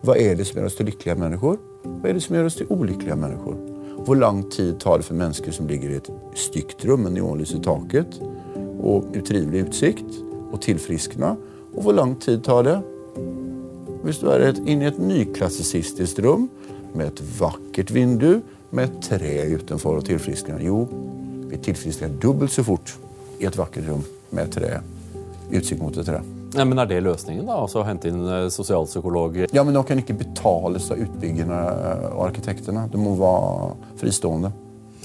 Vad är det som gjør oss til lykkelige mennesker? Hva er det som gjør oss til ulykkelige mennesker? Hvor lang tid tar det for mennesker som ligger i et stygt rum med neonlys i taket og utrivelig utsikt å tilfriskne? Og hvor lang tid tar det hvis du er inne i et nyklassisistisk rum med et vakkert vindu med et tre utenfor og tillfrisknar? Jo, vi tillfrisknar dubbelt så fort i et vakkert rum med et tre. utsikt mot et trä. Ja, men Er det løsningen? da? Altså Hente inn eh, sosialpsykologer? Ja, men de kan ikke betales av utbyggerne og arkitektene. De må være fristående.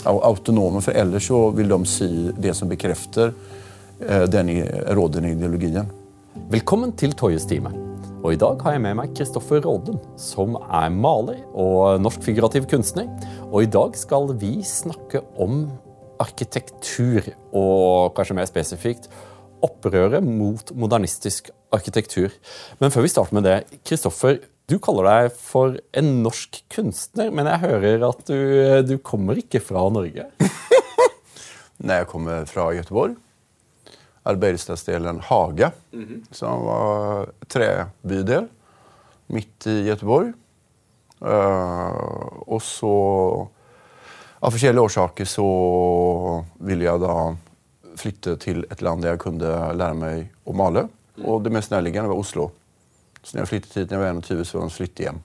Autonome, for ellers så vil de si det som bekrefter eh, den rådende ideologien. Velkommen til Toyes time. Og I dag har jeg med meg Kristoffer Råden, som er maler og norsk figurativ kunstner. Og i dag skal vi snakke om arkitektur, og kanskje mer spesifikt opprøret mot modernistisk arkitektur. Men før vi starter med det, Kristoffer, du kaller deg for en norsk kunstner, men jeg hører at du, du kommer ikke fra Norge. Nei, jeg kommer fra Göteborg, arbeidsstadsdelen Haga, som var trebydel midt i Göteborg. Uh, og så, av forskjellige årsaker så ville jeg da flytte til et land der jeg kunne lære meg å male. Og det mest nærliggende var Oslo. Så når jeg flyttet hit når jeg var 21, så var det flytte hjem.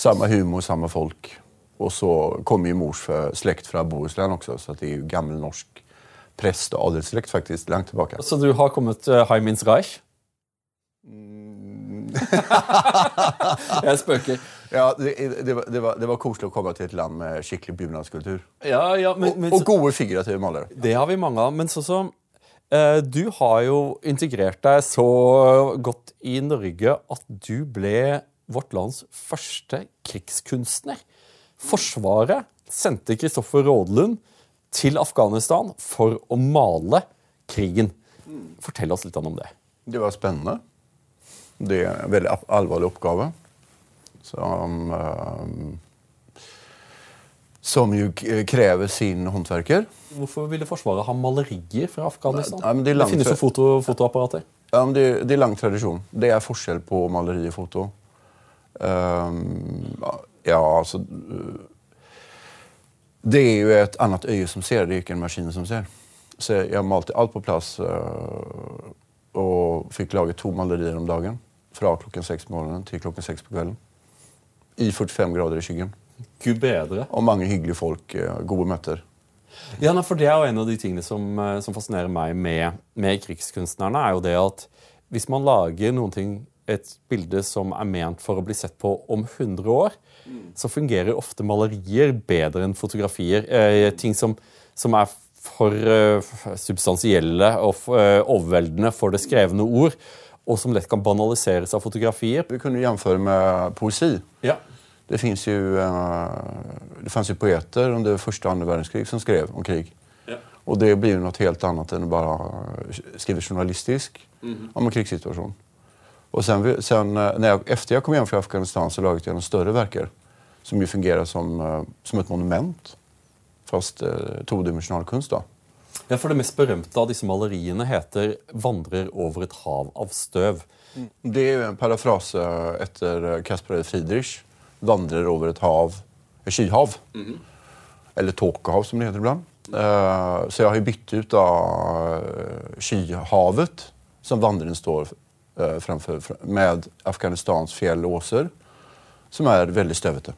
Samme humor, samme folk. Og så kommer jo mors slekt fra Bohuslän også, så det er jo gammel norsk prest- og adelsslekt faktisk, langt tilbake. Så du har kommet uh, Heim ins Reich? jeg spøker. Ja, det, det, var, det, var, det var koselig å komme til et land med skikkelig bunadskultur. Ja, ja, men, Og, men, og gode figurative malere. det har vi mange av. Men sånn som eh, Du har jo integrert deg så godt i Norge at du ble vårt lands første krigskunstner. Forsvaret sendte Kristoffer Rådlund til Afghanistan for å male krigen. Fortell oss litt om det. Det var spennende. Det er en veldig alvorlig oppgave. Som, eh, som jo krever sin håndverker. Hvorfor ville Forsvaret ha malerier fra Afghanistan? Nei, det er det finnes jo foto, fotoapparater. Ja, men det, det er lang tradisjon. Det er forskjell på maleri og foto. Um, ja, altså eh, Det er jo et annet øye som ser, det er ikke en maskin som ser. Så jeg malte alt på plass eh, og fikk laget to malerier om dagen. Fra klokken seks på morgenen til klokken seks på kvelden. I 45 grader i skyggen. Gud bedre. Og mange hyggelige folk. eh, Gode møter. Ja, for Det er jo en av de tingene som, eh, som fascinerer meg med, med krigskunstnerne. er jo det at Hvis man lager noen ting, et bilde som er ment for å bli sett på om 100 år, så fungerer ofte malerier bedre enn fotografier. Eh, ting som, som er for eh, substansielle og eh, overveldende for det skrevne ord, og som lett kan banaliseres av fotografier. Vi kunne jamføre med poesi. Ja. Det, finns ju, eh, det fanns ju poeter under första och andra världskrig som skrev om krig. Ja. Och det blir ju något helt annat än att bara eh, skriva journalistisk om en krigssituation. Och sen, sen eh, när jag, efter jag kom hem från Afghanistan så lagade jag några större verker som ju fungerar som, som ett monument. Fast eh, todimensional kunst då. Ja, for Det mest berømte av disse maleriene heter 'Vandrer over et hav av støv'. Det är ju en parafras etter efter Caspar Friedrich. Vandrar over et hav, et skyhav. Eller tåkehav som det heter ibland. Uh, Så jeg har jo bytt ut av eh, skyhavet som vandringen står uh, framfor, med Afghanistans fjell og åser som er veldig støvete.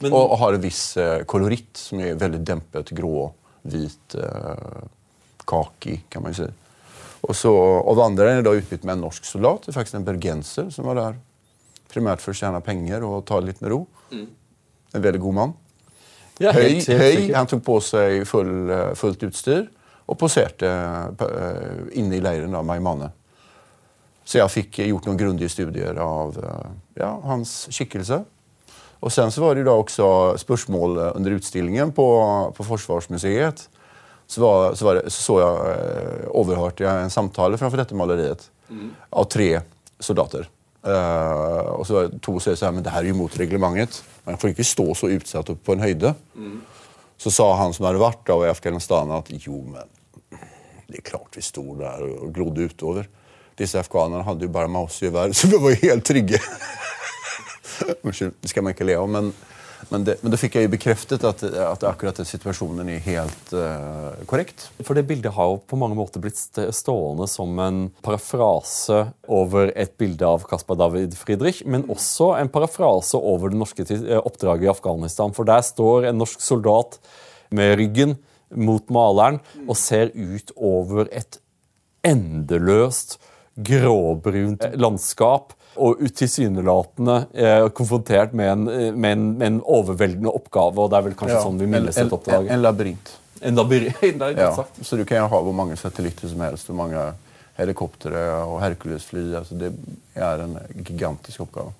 Men- Og, og, har en viss uh, koloritt som er veldig dempet grå, vit, eh, kaki kan man si. Og, så, er vandraren är då utbytt med en norsk soldat, det er faktisk en bergenser som var där primärt for å tjene penger og ta det litt med ro. En veldig god man. Ja, høy, helt- helt høy. han tog på seg full, eh, fullt utstyr og poserte uh, inne i leiren av Maimane. Så jeg fick eh, gjort noen grundige studier av uh, ja, hans skikkelse. Og sen så var det jo da også spörsmål eh, under utstillingen på, på Forsvarsmuseet. Så, var, så, var det, så så eh, overhørte jeg en samtale framfor dette maleriet av tre soldater. Eh, og så var det to säger så men det her er jo mot reglementet. Man får ikke stå så utsatt på en höjde. Så sa han som hadde vært da, i Afghanistan at jo, men det er klart vi stod der og glodde utover. Disse afghanerne hadde jo bare mausegevær, så vi var helt trygge. Unnskyld, det skal man ikke le av. Men, men, det, men da fikk jeg jo bekreftet at, at akkurat den situasjonen er helt uh, korrekt. For det bildet har jo på mange måter blitt stående som en parafrase over et bilde av Caspar David Friedrich, men også en parafrase over det norske oppdraget i Afghanistan. For der står en norsk soldat med ryggen mot maleren og ser ut over et endeløst gråbrunt landskap og tilsynelatende eh, konfrontert med en, med, en, med en, overveldende oppgave. og det er vel kanskje ja, sånn vi minnes et oppdrag. En, en labyrint. En labyrint, ja, Så du kan jo ha hvor mange satellitter som helst, hvor mange helikoptre og Hercules-fly. Altså det er en gigantisk oppgave.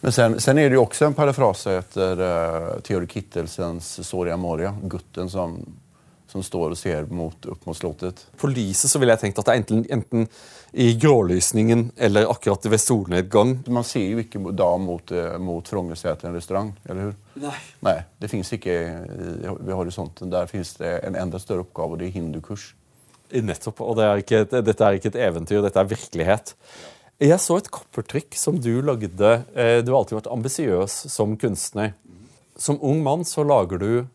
Men sen, sen, er det jo også en parafrase etter uh, Theodor Kittelsens Soria Moria, gutten som som står og ser mot, opp mot slottet. På lyset så ville jeg tenkt at det er enten, enten, i grålysningen eller akkurat ved solnedgang. Man ser jo ikke da mot, eh, mot Frognerseter restaurant, eller hur? Nei. Nei, Det fins ikke ved horisonten. Der fins det en enda større oppgave, og det er hindukurs. Nettopp. Og det er ikke, dette er ikke et eventyr, dette er virkelighet. Jeg så et koppertrykk som du lagde. Eh, du har alltid vært ambisiøs som kunstner. Som ung mann så lager du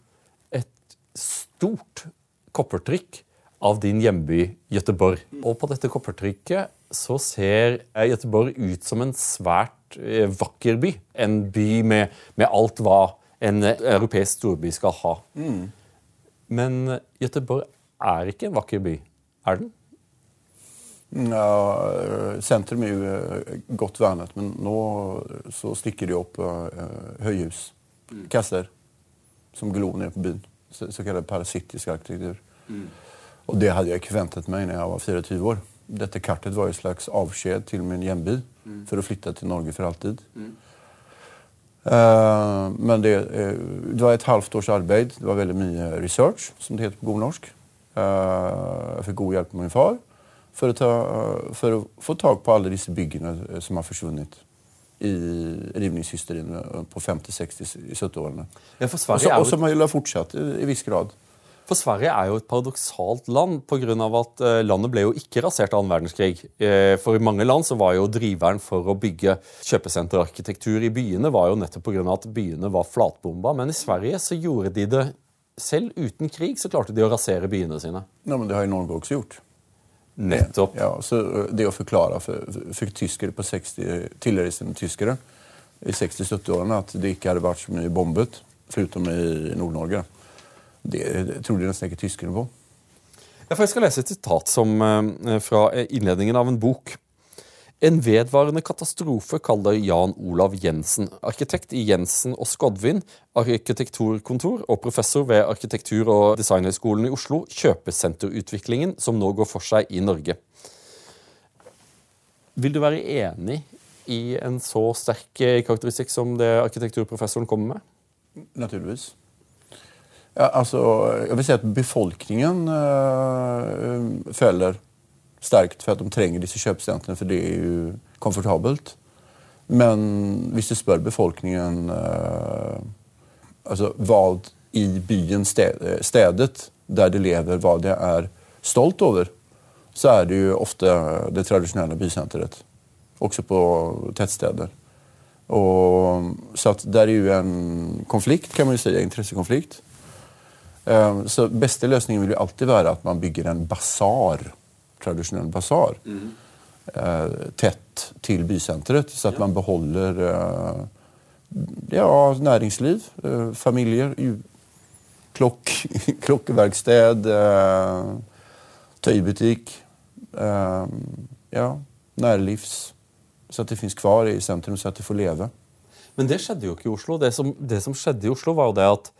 et stort koppertrykk av din hjemby Gøteborg. Og på dette koppertrykket så ser Gøteborg ut som en svært eh, vakker by. En by med, med, alt hva en europeisk storby skal ha. Mm. Men Gøteborg er ikke en vakker by, er den? Ja, sentrum er jo eh, godt vernet, men nå så stikker de opp høyhus. Kasser som glor ned på byen så, så parasittisk arkitektur. Mm. Och det hadde jeg ikke ventet meg når jeg var 24 år. Dette kartet var en slags avskjed til min hjemby mm. for å flytte til Norge for alltid. Mm. Uh, men det, uh, det, var et halvt års arbeid. Det var veldig mye research, som det heter på god norsk. Uh, jeg fikk god hjelp av min far for å, ta, for å få tak på alle disse byggene som har forsvunnet i rivningshysterien på 50-, 60-, 70-årene. Ja, og som har fortsatt i, i viss grad. For Sverige er jo et paradoksalt land pga. at uh, landet ble jo ikke rasert av annen verdenskrig. Uh, for i mange land så var jo driveren for å bygge kjøpesenterarkitektur i byene var jo nettopp pga. at byene var flatbomba. Men i Sverige så gjorde de det selv uten krig så klarte de å rasere byene sine. Ja, men Det har jo Norge også gjort. Nettopp. Ja, så eh, Det å forklare for, for tyskere på 60, tilreisende tyskere i 60-70-årene at det ikke hadde vært så mye bombet, foruten i Nord-Norge, det, tror trodde nesten ikke tyskerne på. Ja, jeg skal lese et sitat som, eh, fra innledningen av en bok. En vedvarende katastrofe, kaller Jan Olav Jensen, arkitekt i Jensen og Skodvin, arkitekturkontor og professor ved Arkitektur- og designhøgskolen i Oslo, kjøpesenterutviklingen som nå går for seg i Norge. Vil du være enig i en så sterk karakteristikk som det arkitekturprofessoren kommer med? Naturligvis. Ja, altså, jeg vil si at befolkningen øh, føler sterkt for at de trenger disse kjøpesentrene, for det er jo komfortabelt. Men hvis du spør befolkningen øh, altså, hva i byen, stedet der de lever, hva de er stolt over, så er det jo ofte det tradisjonelle bysenteret. Også på tettsteder. Og, så at det er jo en konflikt, kan man jo si. Interessekonflikt. Um, så beste løsningen vil jo alltid være at man bygger en basar tradisjonell basar mm. tett til bysenteret, så at ja. man beholder eh, ja, næringsliv, eh, familier, klokk, klokkeverksted, tøybutikk Ja, nærlivs. Så at det fins kvar i sentrum, så at det får leve. Men det skjedde jo ikke i Oslo. Det som, det som skjedde i Oslo, var jo det at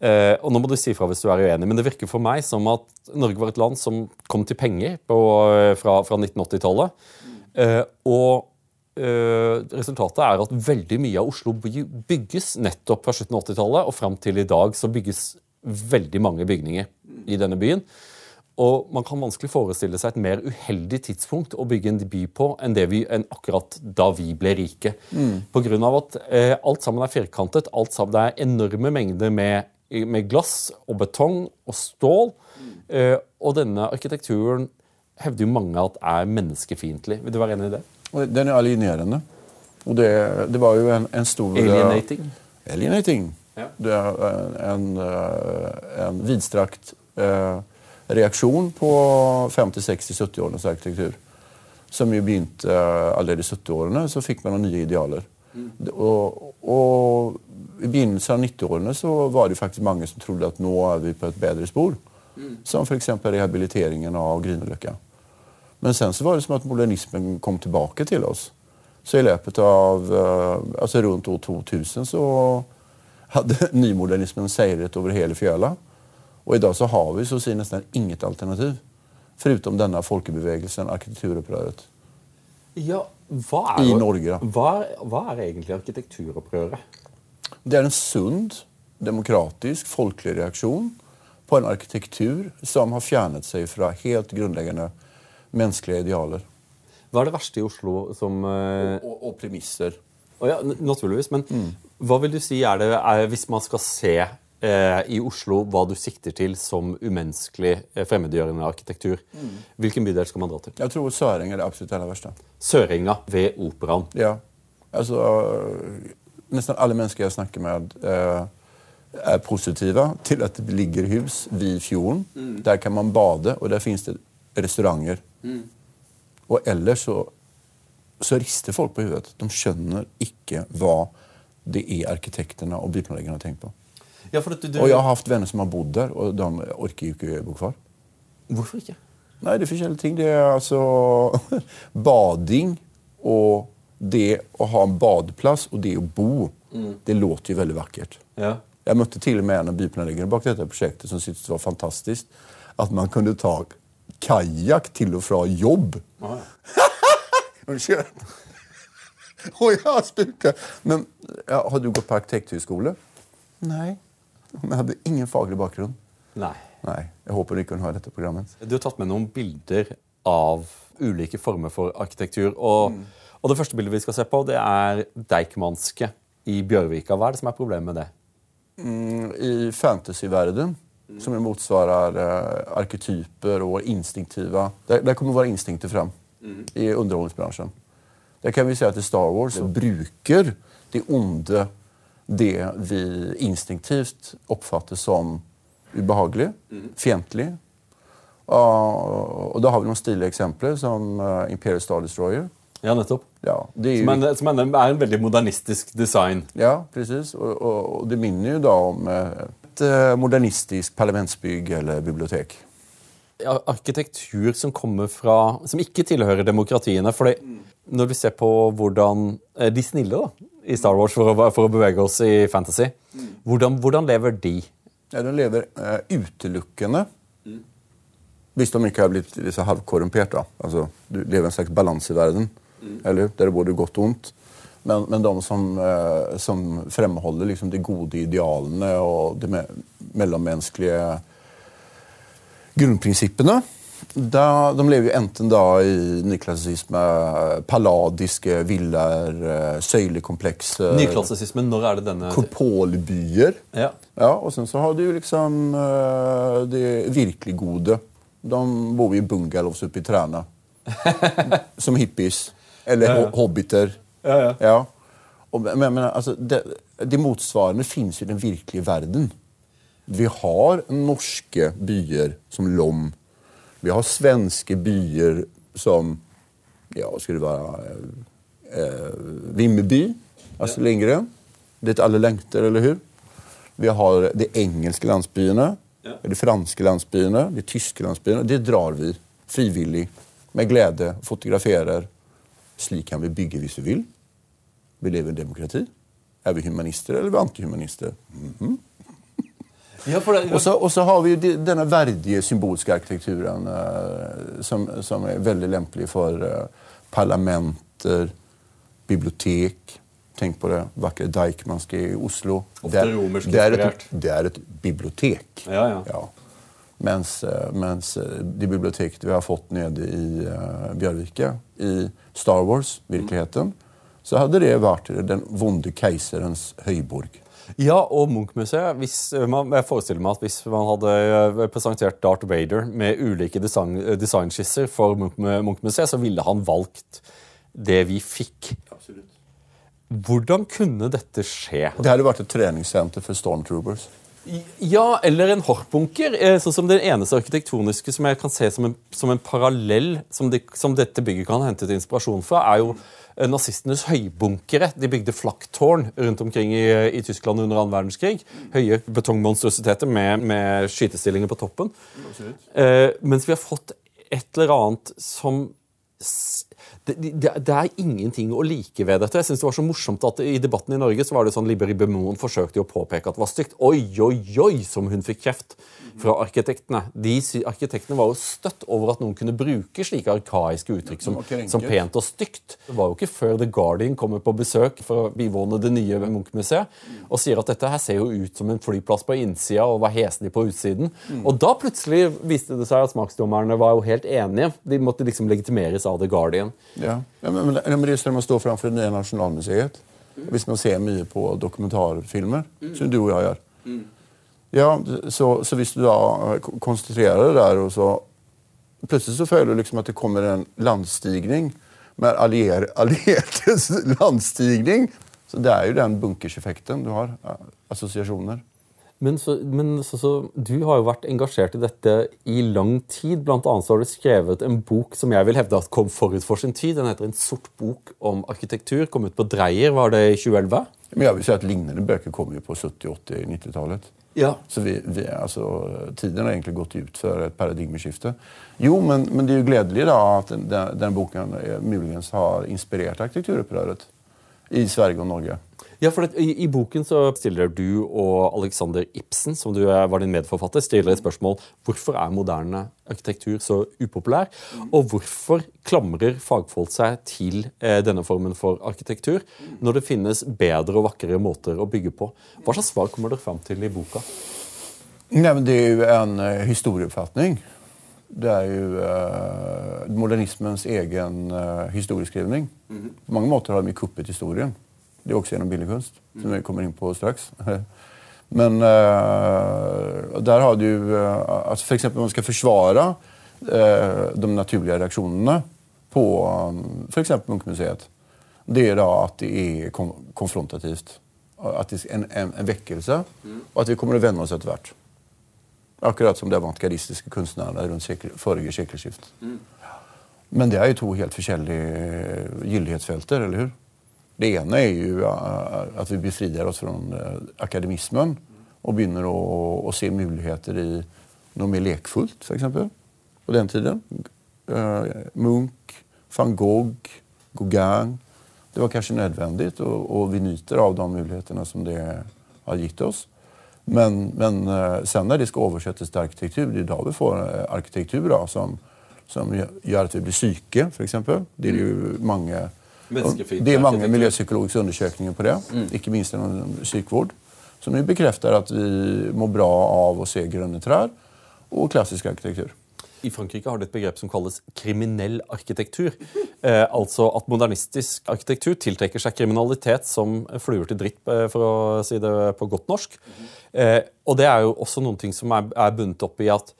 Eh, og nå må du si fra hvis du er uenig, men det virker for meg som at Norge var et land som kom til penger på, eh, fra, fra 1980-tallet. Eh, og eh, resultatet er at veldig mye av Oslo bygges nettopp fra slutten av 80-tallet og fram til i dag så bygges veldig mange bygninger i denne byen. Og man kan vanskelig forestille seg et mer uheldig tidspunkt å bygge en by på enn, det vi, enn akkurat da vi ble rike. Mm. Av at eh, alt sammen er firkantet. alt sammen, Det er enorme mengder med med glass og betong og stål. Mm. og denne arkitekturen hevder jo mange at er menneskefiendtlig. Vil du være enig i det? Den er alienerende. Og det, det var jo en, en stor... eh, Alienating. Alienating. Ja. Det er en, eh, en vidstrakt eh, reaksjon på 50-, 60-, 70-årenes arkitektur. Som jo begynte eh, allerede i 70-årene, så fikk man noen nye idealer. Mm. Og, og i begynnelsen av 90-årene så var det faktisk mange som trodde at nå er vi på et bedre spor. Som f.eks. rehabiliteringen av Grünerløkka. Men sen så var det som at modernismen kom tilbake til oss. Så i løpet av eh, altså rundt år 2000 så hadde nymodernismen seiret over hele fjøla. Og i dag så har vi så å si nesten inget alternativ. Foruten denne folkebevegelsen, arkitekturopprøret. Ja, hva er, I Norge, da. Hva, hva er egentlig arkitekturopprøret? Det er en sund, demokratisk, folkelig reaksjon på en arkitektur som har fjernet seg fra helt grunnleggende menneskelige idealer. Hva er det verste i Oslo som Og, Og, og premisser. Oh, ja, naturligvis. Men hva vil du si er det er, hvis man skal se eh, i Oslo hva du sikter til som umenneskelig eh, fremmedgjørende arkitektur? Hvilken bydel skal man dra til? Jeg tror Søringa er det absolutt aller verste. Sørenga ved Operaen. Ja. Altså, nesten alle mennesker jeg snakker med, eh, er positive til at det ligger hus ved fjorden. Der kan man bade, og der fins det restauranter. Og ellers så, så rister folk på hodet. De skjønner ikke hva det er arkitektene og byplanleggerne har tenkt på. Ja, du, du, Og jeg har hatt venner som har bodd der, og de orker jo ikke bo kvar. Hvorfor ikke? Nei, det er forskjellige ting. Det er altså bading og det å ha en badeplass og det å bo. Det låter jo veldig vakkert. Ja. Jeg møtte til og med en av byplanleggerne bak dette prosjektet som syntes det var fantastisk at man kunne ta kajakk til og fra jobb. Å, ja. Unnskyld. Og jeg spurte Men ja, har du gått på arkitekthøgskole? Nei. Men jeg hadde ingen faglig bakgrunn. Nei. Nei, Jeg håper du ikke kan høre dette programmet. Du har tatt med noen bilder av ulike former for arkitektur. Og, og det første bildet vi skal se på, det er Deichmanske i Bjørvika. Hva er det som er problemet med det? Mm, I fantasyverdenen, som motsvarer uh, arketyper og instinktive Der, der kommer våre instinkter fram i underholdningsbransjen. Der kan vi si at i Star Wars så bruker det onde det vi instinktivt oppfatter som ubehagelig, fiendtlig. og da har vi noen stilige eksempler, som uh, Imperial Star Destroyer. Ja, nettopp. Ja, Som, en, som en, er en veldig modernistisk design. Ja, precis. Og, og, og det minner jo da om eh, et eh, modernistisk parlamentsbygg eller bibliotek. Arkitektur som kommer fra Som ikke tilhører demokratiene. fordi når du ser på hvordan eh, De snille da, i Star Wars, for å, for å bevege oss i fantasy, hvordan, hvordan lever de? Ja, de lever uh, utelukkende Hvis de ikke har blitt litt halvkorrumpert. da. Altså, du lever en slags balanse i verden, eller der det er både godt og vondt Men, men de som, eh, som fremholder liksom, de gode idealene og de me mellommenneskelige grunnprinsippene da, De lever jo enten da i nyklassisme, palladiske villaer, eh, søylekomplekser Nyklassisme, når er det denne Korpolbyer. Ja. Ja, og sen så har du liksom eh, det virkelig gode. De bor i bungalows oppe i Træna. Som hippies. Eller Ja, ja. hobbiter. Ja, ja. Og, men, men altså, det, det motsvarende finnes i den virkelige verden. Vi har norske byer som Lom. Vi har svenske byer som Ja, skal det være eh, Vimmerby. Altså Lindgren. Dit alle lengter, eller hur? Vi har de engelske landsbyene, de franske landsbyene, de tyske landsbyene. Det drar vi frivillig, med glede, fotograferer. Slik kan vi bygge hvis vi vil. Vi lever i demokrati. Er vi humanister eller er vi antihumanister? Ja, det, Og så, og så har vi jo denne verdige symbolske arkitekturen eh, som, som er veldig lempelig for eh, parlamenter, bibliotek. Tenk på det vakre Deichmanske i Oslo. Ofte Det er- det er, et, det er et bibliotek. Ja, ja. Mens, eh, mens eh, de biblioteket vi har fått nede i uh, Bjørvika, i Star Wars-virkeligheten, så hadde det vært den vonde keiserens høyborg. Ja, og Munch-museet. Jeg forestiller meg at hvis man hadde eh, presentert Darth Vader med ulike design, eh, designskisser for Munch- Munch-museet, så ville han valgt det vi fikk. Absolutt. Hvordan kunne dette skje? Det hadde vært et treningssenter for stormtroopers. Ja, eller en hortbunker. Eh, sånn som Det eneste arkitektoniske som jeg kan se som en, som en parallell som, de, som, dette bygget kan hente til inspirasjon fra, er jo eh, nazistenes høybunkere. De bygde flakktårn rundt omkring i, i Tyskland under annen verdenskrig. Høye betongmonstrøsiteter med, med skytestillinger på toppen. Eh, mens vi har fått et eller annet som det, det, det, er ingenting å like ved dette. Jeg synes det var så morsomt at I debatten i Norge så var det sånn Liberi Bemoen forsøkte å påpeke at det var stygt. Oi, oi, oi, som hun fikk kjeft fra arkitektene. De Arkitektene var jo støtt over at noen kunne bruke slike arkaiske uttrykk som, som pent og stygt. Det var jo ikke før The Guardian kommer på besøk for å bivåne det nye Munch-museet og sier at dette her ser jo ut som en flyplass på innsida og var heslig på utsiden. Mm. Og da plutselig viste det seg at smaksdommerne var jo helt enige. De måtte liksom legitimeres av The Guardian. Ja, ja men, men, det er når man står framfor det nye Nasjonalmuseet. Hvis man ser mye på dokumentarfilmer, mm. som du og jeg gjør. Mm. Ja, så, så hvis du da eh, konsentrerer deg der, og så Plutselig så føler du liksom at det kommer en landstigning. Med allier, alliertes landstigning. Så det er jo den bunkerseffekten du har. Eh, assosiasjoner. Men, så, men så, så, du har jo vært engasjert i dette i lang tid. Blant annet så har du skrevet en bok som jeg vil hevde at kom forut for sin tid. Den heter En sort bok om arkitektur. Kom ut på Dreyer, var det i 2011? Men jeg vil si at Lignende bøker kom jo på 70-, 80-, 90-tallet. Ja. Så vi, vi, altså, tiden har egentlig gått ut for et paradigmeskifte. Jo, men, men, det er jo gledelig da at den, den boken muligens har inspirert arkitekturopprøret i Sverige og Norge. Ja, for det, i, i, boken så stiller du og Alexander Ibsen, som du var din medforfatter, stiller et spørsmål hvorfor er moderne arkitektur så upopulær, og hvorfor klamrer fagfolk seg til eh, denne formen for arkitektur når det finnes bedre og vakrere måter å bygge på. Hva slags svar kommer dere fram til i boka? Nei, men Det er jo en uh, historieoppfatning. Det er jo uh, modernismens egen uh, historieskrivning. På mange måter har de kuppet historien. Det är också genom billedkunst, som vi kommer inn på straks. Men uh, der har du, uh, altså F.eks. man skal forsvare uh, de naturlige reaksjonene på um, f.eks. Munchmuseet. Det er da at det er konfrontativt. At det er en, en, en vekkelse, och att vi kommer å venne oss etter hvert. Akkurat som det avantgardistiske kunstnerne rundt sekel, forrige sekelskift. Mm. Men det er jo to helt forskjellige gyldighetsfelter, eller hur? Det ene er jo at vi befrier oss fra eh, akademismen og begynner å, å, se muligheter i noe mer lekfullt, f.eks. På den tiden. Uh, Munch, van Gogh, Gauguin. Det var kanskje nødvendig, og, og vi nyter av de mulighetene som det har gitt oss. Men, men uh, sen når det skal oversettes til arkitektur, det er da vi får arkitektur da, som, som gjør at vi blir syke, f.eks. Det er jo mange det er mange miljøpsykologiske undersøkelser på det, mm. ikke minst innen sykvård, som bekrefter at vi må bra av å se grønne trær og klassisk arkitektur. I Frankrike har de et begrep som kalles kriminell arkitektur. Eh, altså at modernistisk arkitektur tiltrekker seg kriminalitet som fluer til dritt, eh, for å si det på godt norsk. Eh, og det er jo også noen ting som er, er bundet opp i at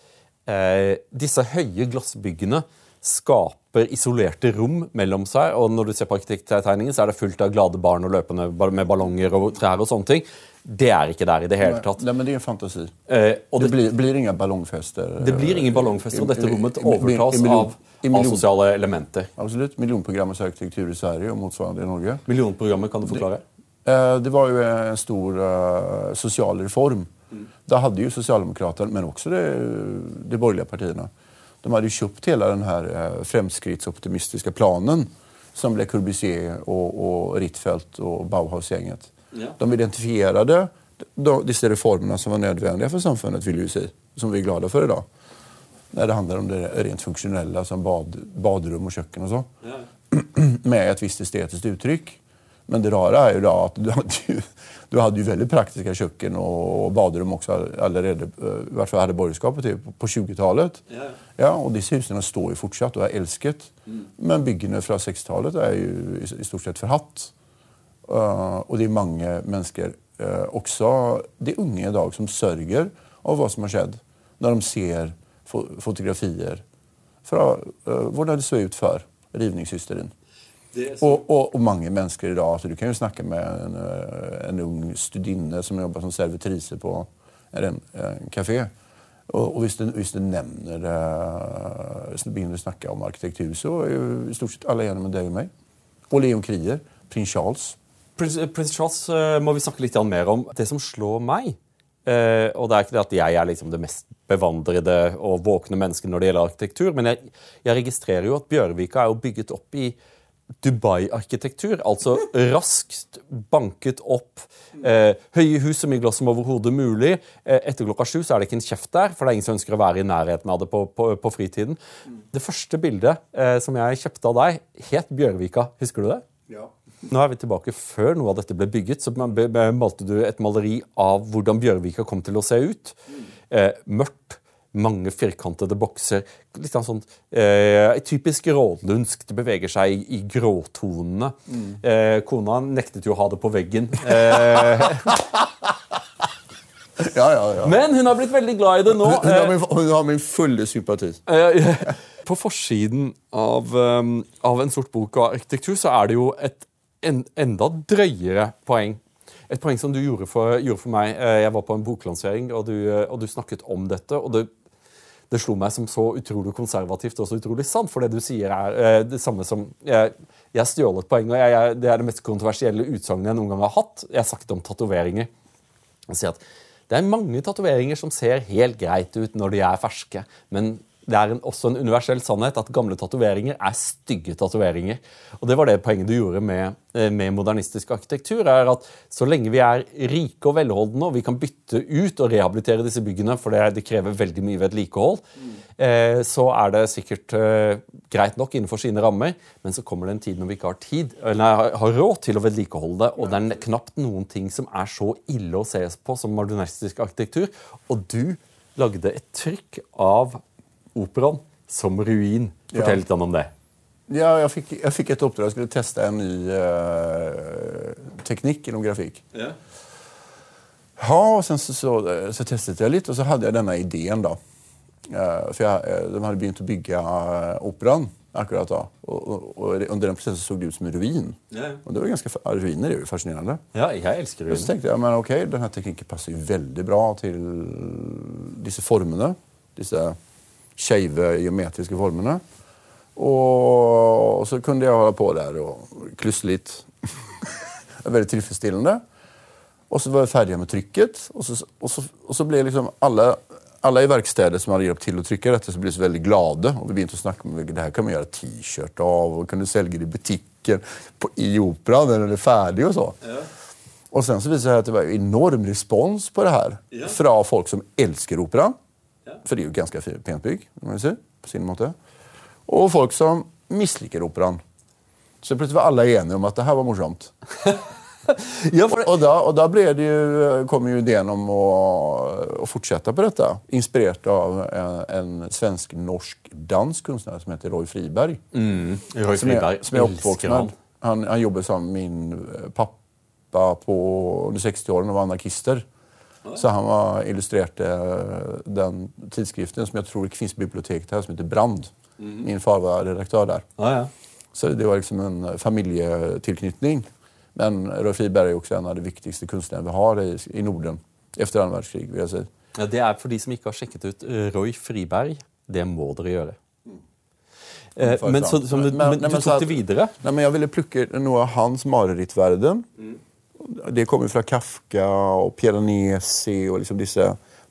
eh, disse høye glassbyggene skaper isolerte rom mellom seg. og Når du ser på arkitekttegningen, så er det fullt av glade barn og løpende med ballonger og trær. og sånne ting. Det er ikke der i det hele tatt. Nei, men Det er en fantasi. Eh, det, det, blir, blir ingen ballongfester. Det blir ingen ballongfester, og dette rommet overtas av asosiale elementer. Absolutt. Millionprogrammets arkitektur i Sverige og motsvarende i Norge. Millionprogrammet, kan du forklare? Det, eh, det var jo en stor uh, sosial reform. Mm. Da hadde jo Sosialdemokratene, men også de, de borgerlige partiene, de hadde kjøpt hele den her eh, fremskrittsoptimistiske planen som ble Corbusier og, og Rittfeldt og Bauhaus-gjengen. Ja. De identifierade disse reformene som var nødvendige for samfunnet, vil jeg si, som vi er glade for i dag. Når det handler om det rent funksjonelle, som bad, baderom og kjøkken og sånn. Ja. Med et visst estetisk uttrykk. Men det rare er jo da at du hadde jo, du hadde jo veldig praktiske kjøkken og baderom også allerede, eh, i hvert fall hadde borgerskapet til på 20-tallet. Ja. ja. og disse husene står jo fortsatt og er elsket. Mm. Men byggene fra 60-tallet er jo i stort sett forhatt. Uh, og det er mange mennesker, uh, også de unge i dag, som sørger av hva som har skjedd, når de ser fo fotografier fra uh, hvordan det så ut før rivningshysterien. Og, og, og mange mennesker i dag. så du kan jo snakke med en, eh, en ung studinne som jobber som servitrise på en, en kafé. Og, og hvis, du, hvis, du, nevner uh, Hvis du begynner å snakke om arkitektur, så er jo i stort sett alle enige med deg og meg. Og Leon Krier. Prins Charles. Prins, Prins Charles uh, må vi snakke litt mer om. Det som slår meg uh, Og det er ikke det at jeg er liksom det mest bevandrede og våkne mennesket når det gjelder arkitektur, men jeg, jeg registrerer jo at Bjørvika er jo bygget opp i Dubai-arkitektur. Altså raskt banket opp eh, høye hus så mye glass som overhodet mulig. Eh, etter klokka sju så er det ikke en kjeft der, for det er ingen som ønsker å være i nærheten av det på, på, på fritiden. Det første bildet eh, som jeg kjøpte av deg, het Bjørvika. Husker du det? Ja. Nå er vi tilbake Før noe av dette ble bygget, så malte du et maleri av hvordan Bjørvika kom til å se ut. Eh, mørkt mange firkantede bokser. Litt sånn eh, Typisk rådlundsk. Det beveger seg i, i gråtonene. Mm. Eh, kona nektet jo å ha det på veggen. Eh, ja, ja, ja. Men hun har blitt veldig glad i det nå. Hun, hun, har, min, hun har min fulle sympati. på forsiden av, um, av, en sort bok av arkitektur så er det jo et en, enda drøyere poeng et poeng som du gjorde for, gjorde for, meg. Eh, jeg var på en boklansering, og du, eh, og du snakket om dette. og det det slo meg som så utrolig konservativt og så utrolig sant. For det du sier, er eh, det samme som Jeg, jeg stjålet poeng, og jeg, jeg, det er det mest kontroversielle utsagnet jeg noen gang har hatt. Jeg har sagt om tatoveringer. Det er mange tatoveringer som ser helt greit ut når de er ferske, men det er en, også en universell sannhet at gamle tatoveringer er stygge tatoveringer. Og det var det poenget du gjorde med, eh, med, modernistisk arkitektur. er at Så lenge vi er rike og velholdne og vi kan bytte ut og rehabilitere disse byggene, for det, det krever veldig mye vedlikehold, eh, så er det sikkert eh, greit nok innenfor sine rammer. Men så kommer det en tid når vi ikke har tid, eller har råd til å vedlikeholde det. Og det er knapt noen ting som er så ille å ses på som modernistisk arkitektur. Og du lagde et trykk av operaen som ruin. Fortell litt om det. Ja, jeg fikk, jeg fikk et oppdrag. Jeg skulle teste en ny uh, teknikk inom grafikk. Ja. ja, og sen så, så, så, testet jeg litt, og så hadde jeg denne ideen. da. Uh, for jeg, eh, De hadde begynt å bygge uh, operaen akkurat da. Og, og, og, under den prosessen så det ut som en ruin. Ja. Og det var ganske, Ruiner er jo fascinerende. Ja, jeg elsker ruiner. Så tenkte jeg men ok, denne teknikken passer jo veldig bra til disse formene. Disse skeive geometriske formene. Og så kunne jeg holde på der og klusse litt. Veldig tilfredsstillende. Og så var jeg ferdig med trykket. Og så, og så, og så ble liksom alle, alle i verkstedet som hadde hjulpet til å trykke dette, så ble så veldig glade. Og vi begynte å snakke om det her kan man gjøre T-skjorte av, og kunne selge det i butikken på, i operaen når det er ferdig. og så. Ja. Og sen så viser det seg at det var enorm respons på det her ja. fra folk som elsker opera. For det er jo ganske pent bygg, må jeg si, på sin måte. Og folk som misliker operaen. Så plutselig var alle enige om at det her var morsomt. ja, for... og, da, og da det jo, kom jo ideen om å, å, fortsette på dette. Inspirert av en, en svensk-norsk-dansk kunstner som heter Roy Friberg. Mm. Roy som Friberg, som er, elsker han. Han, han jobber som min pappa på under 60-årene og var anarkister. Så han var, illustrerte eh, den tidsskriften som jeg tror ikke fins biblioteket her, som heter Brand. Mm. Min far var redaktør der. Ah, ja. Så det var liksom en familietilknytning. Men Rolf Friberg er også en av de viktigste kunstnerne vi har i, i Norden etter annen verdenskrig. vil jeg si. Ja, det er for de som ikke har sjekket ut eh, Roy Friberg. Det må dere gjøre. Eh, men, så, du, men, men, du tok det videre? Nei, men Jeg ville plukke noe av hans marerittverden. Mm det kommer fra Kafka og Piranesi og liksom disse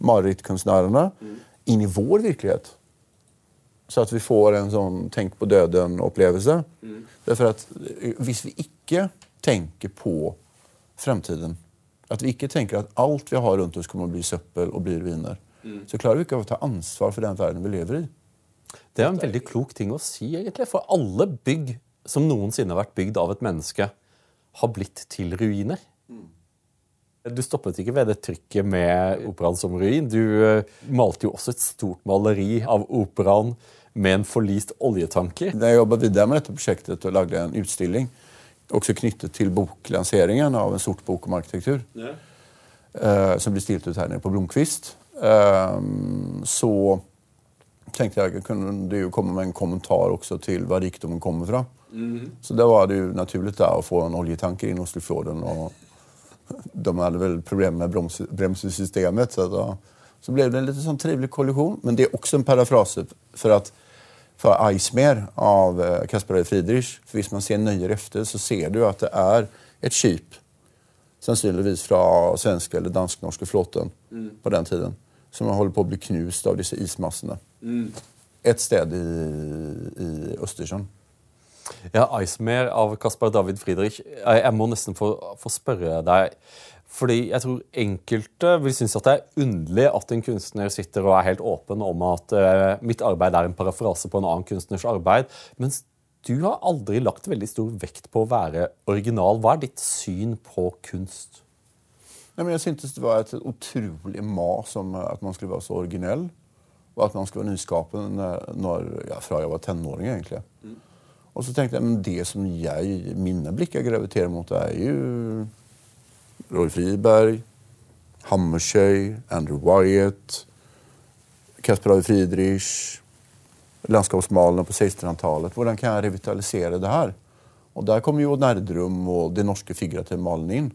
marerittkunstnerne mm. inn i vår virkelighet. Så at vi får en sånn tenk på døden-opplevelse. Mm. Derfor at eh, Hvis vi ikke tenker på fremtiden, at vi ikke tenker at alt vi har rundt oss, kommer å bli søppel og blir ruiner, mm. så klarer vi ikke å ta ansvar for den verden vi lever i. Det er en veldig klok ting å si, egentlig. For alle bygg som noensinne har vært bygd av et menneske, har blitt til ruiner. Du stoppet ikke ved det trykket med operaen som ruin. Du uh, malte jo også et stort maleri av operaen med en forlist oljetanker. Da jeg jobbet videre med dette prosjektet og lagde en utstilling også knyttet til boklanseringen av en sort bok om arkitektur, ja. uh, som ble stilt ut her nede på Blomkvist, uh, så tenkte jeg at jeg kunne komme med en kommentar også til hvor rikdommen kommer fra. Så da var det jo naturlig da å få en oljetanker inn Oslofjorden. Og de hadde vel problemer med broms, bremsesystemet. Så, da, så ble det en litt sånn trivelig kollisjon. Men det er også en parafrase for at for Eismer av Caspar Friedrich. For hvis man ser nøyere efter, så ser du at det er et skip, sannsynligvis fra svenske eller dansk-norske flåten Mm. på den tiden, som holder på å bli knust av disse ismassene. Mm. Et sted i, i Østersjøen. Ja, Eismer av Caspar David Friedrich. Jeg, jeg må nesten få, få spørre deg. Fordi jeg tror enkelte vil synes at det er underlig at en kunstner sitter og er helt åpen om at uh, mitt arbeid er en parafrase på en annen kunstners arbeid. Mens du har aldri lagt veldig stor vekt på å være original. Hva er ditt syn på kunst? Ja, jag syntes det var et utrolig mas om at man skulle være så originell. Og at man skulle være nyskapen når, når, ja, fra jeg var tenåring, egentlig. Og så tenkte jeg men det som jeg, mine blikker graviterer mot, er jo Roy Friberg, Hammershøi, Andrew Wyatt, Kasper David Friedrich, landskapsmalene på 1600-tallet. Hvordan kan jeg revitalisere det her? Og der kommer jo Nerdrum og det norske figurative malene inn.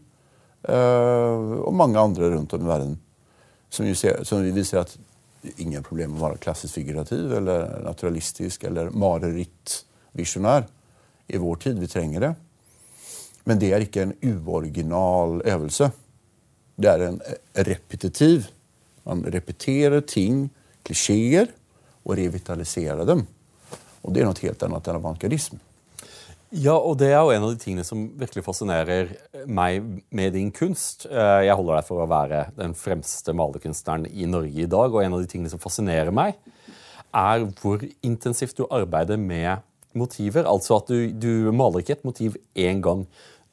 Uh, og mange andre rundt om i verden. Som, ser, som viser at ingen problem å være klassisk figurativ eller naturalistisk eller mareritt-visjonær i vår tid. Vi trenger det. Men det er ikke en uoriginal øvelse. Det er en eh, repetitiv. Man repeterer ting, klisjeer, og revitaliserer dem. Og det er noe helt annet enn avantgardisme. Ja, og det er jo en av de tingene som virkelig fascinerer meg med din kunst. Eh, Jeg holder deg for å være den fremste malerkunstneren i Norge i dag, og en av de tingene som fascinerer meg, er hvor intensivt du arbeider med motiver. Altså at du, du maler ikke et motiv én gang.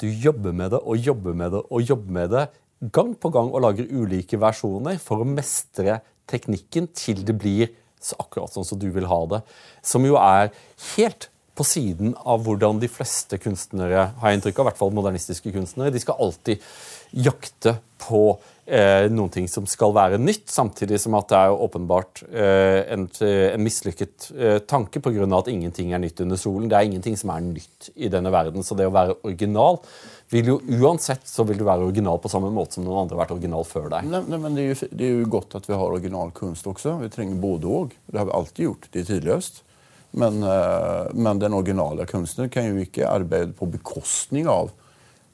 Du jobber med det og jobber med det og jobber med det gang på gang og lager ulike versjoner for å mestre teknikken til det blir så akkurat sånn som du vil ha det. Som jo er helt på siden av hvordan de fleste kunstnere har inntrykk av, i hvert fall modernistiske kunstnere. De skal alltid jakte på eh, noen ting som skal være nytt, samtidig som at det er åpenbart eh, en, en mislykket eh, tanke pga. at ingenting er nytt under solen. Det er ingenting som er nytt i denne verden. Så det å være original vil jo uansett så vil du være original på samme måte som noen andre har vært original før deg. Nei, nei men det, er, jo, det er, jo, godt at vi har originalkunst også. Vi trenger både og. Det har vi alltid gjort. Det er tidløst. Men, eh, men den originale kunsten kan jo ikke arbeide på bekostning av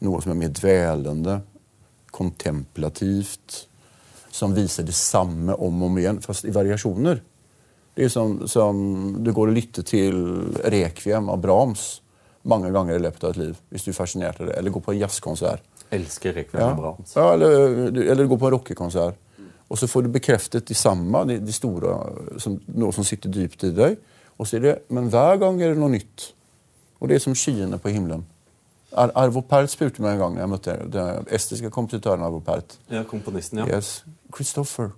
noe som er mer dvelende, kontemplativt, som viser det samme om og om igjen, fast i variasjoner. Det er som, som du går og lytter til Rekviem av Brahms mange ganger i løpet av et liv, hvis du er fascinert av det. Eller går på en jazzkonsert. Elsker Requiem Ja. av Brahms. Ja, eller, eller går på en rockekonsert. Og så får du bekreftet de samme, de, de store, som, noe som sitter dypt i deg. Og så er det, men hver gang er det noe nytt. Og det er som skyene på himmelen. Ar Arvo Pärt spurte meg en gang jeg møtte den estiske kompositøren Arvo Pärt. Ja, komponisten, ja. Yes, Christopher,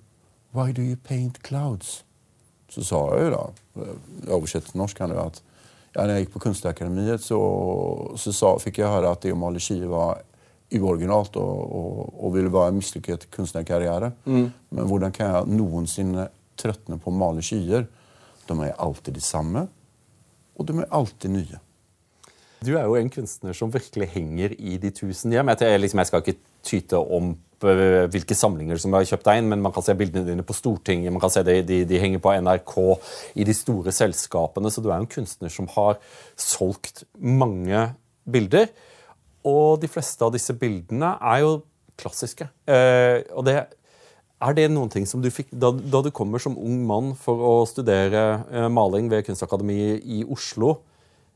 why do you paint clouds? Så sa jeg jo da, oversett til norsk være, at ja, når jeg gikk på Kunstakademiet, så, så sa, fikk jeg høre at det å male ski var uoriginalt og, og, og ville være en mislykket kunstnerkarriere. Men hvordan kan jeg noensinne trøtne på å male skyer? De er alltid de samme, og de er alltid nye. Du er jo en kunstner som virkelig henger i de tusen hjem. Jeg, liksom, jeg skal ikke tyte om øh, hvilke samlinger som har kjøpt deg inn, men man kan se bildene dine på Stortinget, man kan se de, de, de henger på NRK, i de store selskapene. Så du er en kunstner som har solgt mange bilder. Og de fleste av disse bildene er jo klassiske. Eh, og det er det noen ting som du fikk da, da du kommer som ung mann for å studere eh, maling ved Kunstakademiet i Oslo?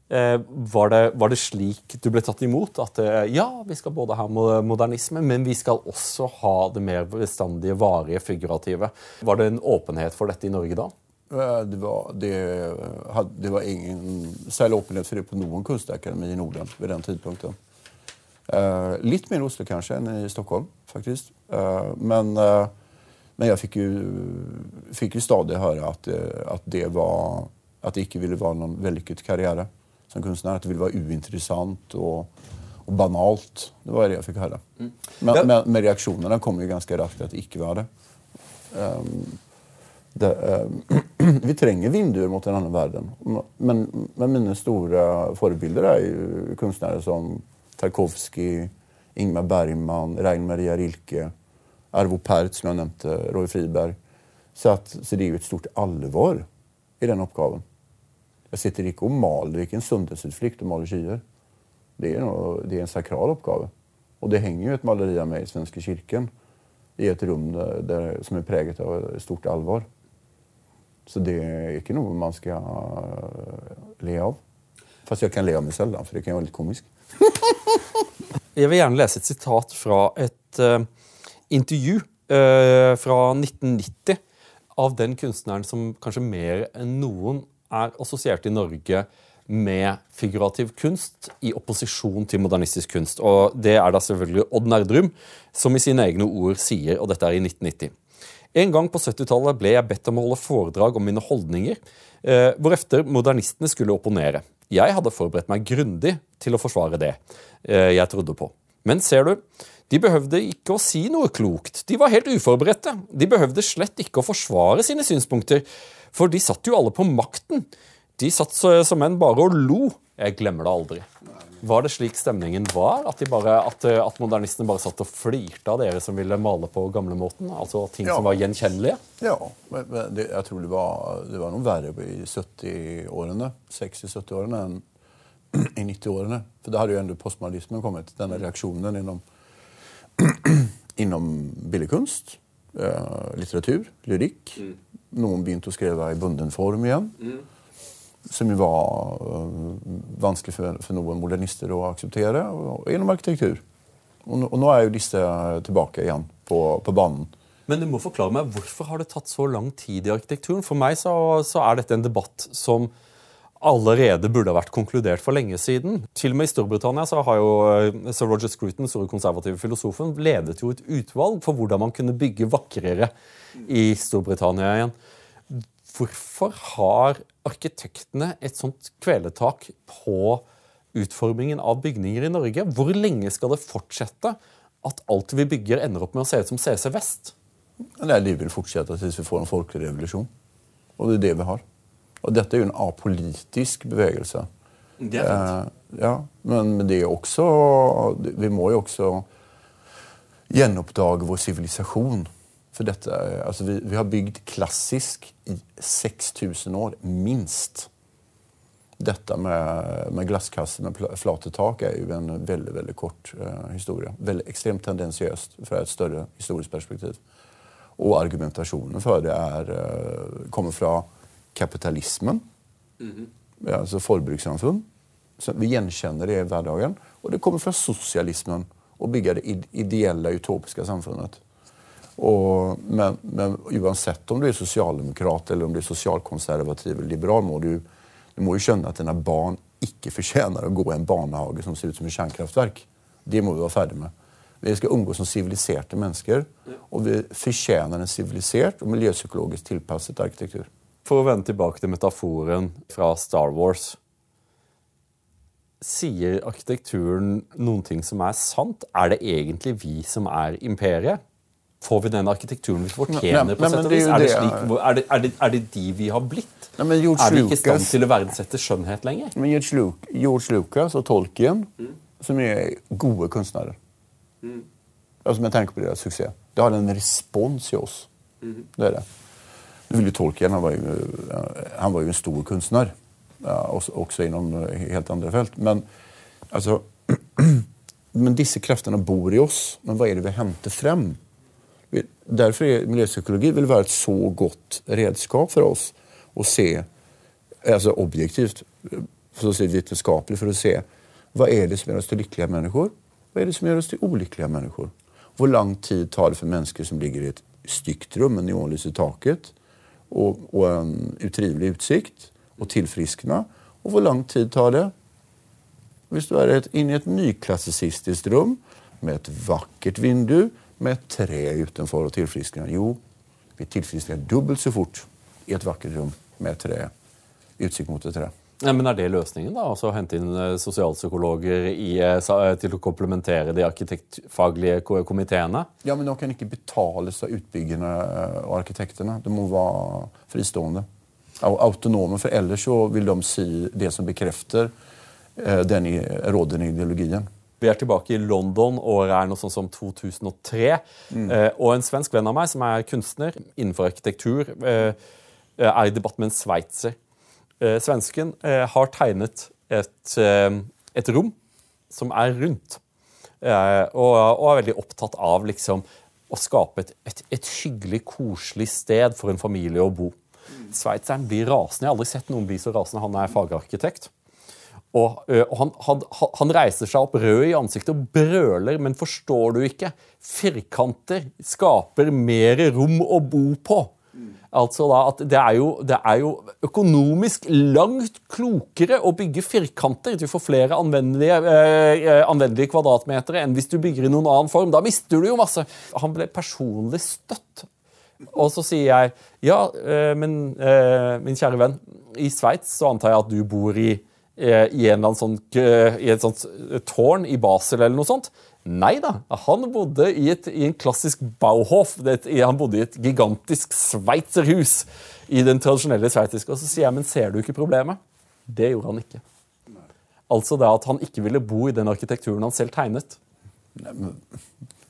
Eh, var, det, var det slik du ble tatt imot? At eh, ja, vi skal både ha modernisme, men vi skal også ha det mer bestandige, varige, figurative. Var det en åpenhet for dette i Norge da? Det var, det, det var ingen særlig åpenhet for det på noen kunstakademi i Norden ved den tidpunkten. Eh, litt mer i Oslo kanskje enn i Stockholm, faktisk. Men, men jeg fikk jo, fikk jo stadig høre at, at, det var, at det ikke ville være noen vellykket karriere som kunstner. At det ville være uinteressant og, og banalt. Det var det jeg fikk høre. Men, Ja. men, men reaksjonene kom jo ganske raskt at det ikke var det. Um, Det, eh, vi trenger vinduer mot en annen verden. Men, men mine store forbilder er jo kunstnere som Tarkovskij, Ingmar Bergman, Rein Maria Rilke, Arvo Pärt, som jeg nevnte, Roy Friberg. Så, at, så det er jo et stort alvor i den oppgaven. Jeg sitter ikke og maler, er ikke en søndagsutflukt å male skyer. Det er, noe, det er en sakral oppgave. Og det henger jo et maleri av meg i Svenske kirken i et rom der, der, som er preget av stort alvor. Så det er ikke noe man skal le av. Fast jeg kan le av meg selv, da, for det kan være litt komisk. jeg vil gjerne lese et sitat fra et uh, intervju uh, fra 1990 av den kunstneren som kanskje mer enn noen er assosiert i Norge med figurativ kunst i opposisjon til modernistisk kunst. Og Det er da selvfølgelig Odd Nerdrum, som i sine egne ord sier, og dette er i 1990. En gang på 70-tallet ble jeg bedt om å holde foredrag om mine holdninger, eh, hvorefter modernistene skulle opponere. Jeg hadde forberedt meg grundig til å forsvare det eh, jeg trodde på. Men ser du, de behøvde ikke å si noe klokt. De var helt uforberedte. De behøvde slett ikke å forsvare sine synspunkter, for de satt jo alle på makten. De satt som menn bare og lo. Jeg glemmer det aldri. Var det slik stemningen var? At, bare, at, at modernistene bare satt og flirte av dere som ville male på gamlemåten? Altså ting ja. som var gjenkjennelige? Ja, men, men det, jeg tror det var, det var noe verre i 70-årene. 60-70-årene enn i 90-årene. For da hadde jo enda postmodernismen kommet. Denne reaksjonen innom, innom billedkunst, eh, litteratur, lyrikk. Mm. Noen begynte å skrive i bunden form igjen. Mm. Som jo var uh, vanskelig for, for, noen modernister å akseptere. Og, gjennom arkitektur. Og, og, nå er jo disse tilbake igjen på, på banen. Men du må forklare meg, Hvorfor har det tatt så lang tid i arkitekturen? For meg så, så er dette en debatt som allerede burde ha vært konkludert for lenge siden. Til og med i Storbritannia så har jo uh, Sir Roger Scruton, store konservative filosofen, ledet jo et utvalg for hvordan man kunne bygge vakrere i Storbritannia igjen. Hvorfor har arkitektene et sånt kveletak på utformingen av bygninger i Norge? Hvor lenge skal det fortsette at alt vi bygger, ender opp med å se ut som CC Vest? Nei, De vil fortsette til vi får en folkerevolusjon. Og det er det vi har. Og dette er jo en apolitisk bevegelse. Det er fint. Eh, ja, men, det er også Vi må jo også gjenoppdage vår sivilisasjon. For dette, altså vi, vi, har bygd klassisk i 6000 år, minst. Dette med, med glasskasser med flate tak er jo en veldig veldig kort uh, historie. Veldig, ekstremt tendensiøst fra et større historisk perspektiv. Og argumentasjonen for det er, uh, kommer fra kapitalismen. Mm -hmm. altså forbrukssamfunn. Vi gjenkjenner det i hverdagen. Og det kommer fra sosialismen. Å bygge det ideelle, utopiske samfunnet. Og, men, men, uansett om du er sosialdemokrat eller om du er sosialkonservativ eller liberal, må du, du må jo skjønne at dine barn ikke fortjener å gå i en barnehage som ser ut som et kjernekraftverk. Det må vi være ferdig med. Vi skal omgås som siviliserte mennesker, og vi fortjener en sivilisert og miljøpsykologisk tilpasset arkitektur. For å vende tilbake til metaforen fra Star Wars. Sier arkitekturen noen ting som er sant? Er det egentlig vi som er imperiet? Får vi den arkitekturen vi fortjener? på sett og vis? Er det, slik, er, det, er, det, er det, de vi har blitt? Nei, er vi ikke i stand til å verdsette skjønnhet lenger? Men George Lucas og Tolkien, mm. som er gode kunstnere mm. altså, Med tanke på deres suksess. Det har en respons i oss. Mm. Det er det. Willy Tolkien han var, jo, han var jo en stor kunstner. Også, innom helt andre felt. Men altså men disse kreftene bor i oss. Men hva er det vi henter frem? Derfor er miljøpsykologi vil være et så godt redskap for oss å se altså objektivt, for å si vitenskapelig, for å se hva er det som gjør oss til lykkelige mennesker, hva er det som gjør oss til ulykkelige mennesker. Hvor lang tid tar det for mennesker som ligger i et stygt rom med neonlys i taket og, og en utrivelig utsikt, og tilfriskne? Og hvor lang tid tar det hvis du er inne i et nyklassisistisk rom med et vakkert vindu, med et tre utenfor og tilfriskner? Jo, vi tilfriskner dobbelt så fort i et vakkert rom med et tre. Utsikt mot et tre. Ja, men Er det løsningen? da? Altså Hente inn eh, sosialpsykologer i, eh, eh, til å komplementere de arkitektfaglige komiteene? Ja, men de kan ikke betales av utbyggerne og arkitektene. De må være fristående. Au- Autonome, for ellers så vil de si det som bekrefter den rådende ideologien. Vi er tilbake i London, året er noe sånn som 2003. Eh, og en svensk venn av meg som er kunstner innenfor arkitektur, eh, er i debatt med en sveitser. Eh, svensken eh, har tegnet et, eh, et rom som er rundt, og, og er veldig opptatt av liksom, å skape et, et, et hyggelig, koselig sted for en familie å bo. Sveitseren blir rasende. Jeg har aldri sett noen bli så rasende. Han er fagarkitekt. Og, og han, han, han reiser seg opp rød i ansiktet og brøler, men forstår du ikke? Firkanter skaper mer rom å bo på. Altså da at det er, jo, det er jo økonomisk langt klokere å bygge firkanter. Du får flere anvendelige, eh, anvendelige kvadratmeter enn hvis du bygger i noen annen form. Da mister du jo masse. Han ble personlig støtt. Og så sier jeg ja, eh, men eh, min kjære venn, i Sveits så antar jeg at du bor i, eh, i, en eller annen sånn, eh, i et sånt tårn i Basel eller noe sånt. Nei da, han bodde i, et, i en klassisk Bauhof. Det, han bodde i et gigantisk sveitserhus i den tradisjonelle sveitsiske. Og så sier jeg, men ser du ikke problemet? Det gjorde han ikke. Altså det at han ikke ville bo i den arkitekturen han selv tegnet.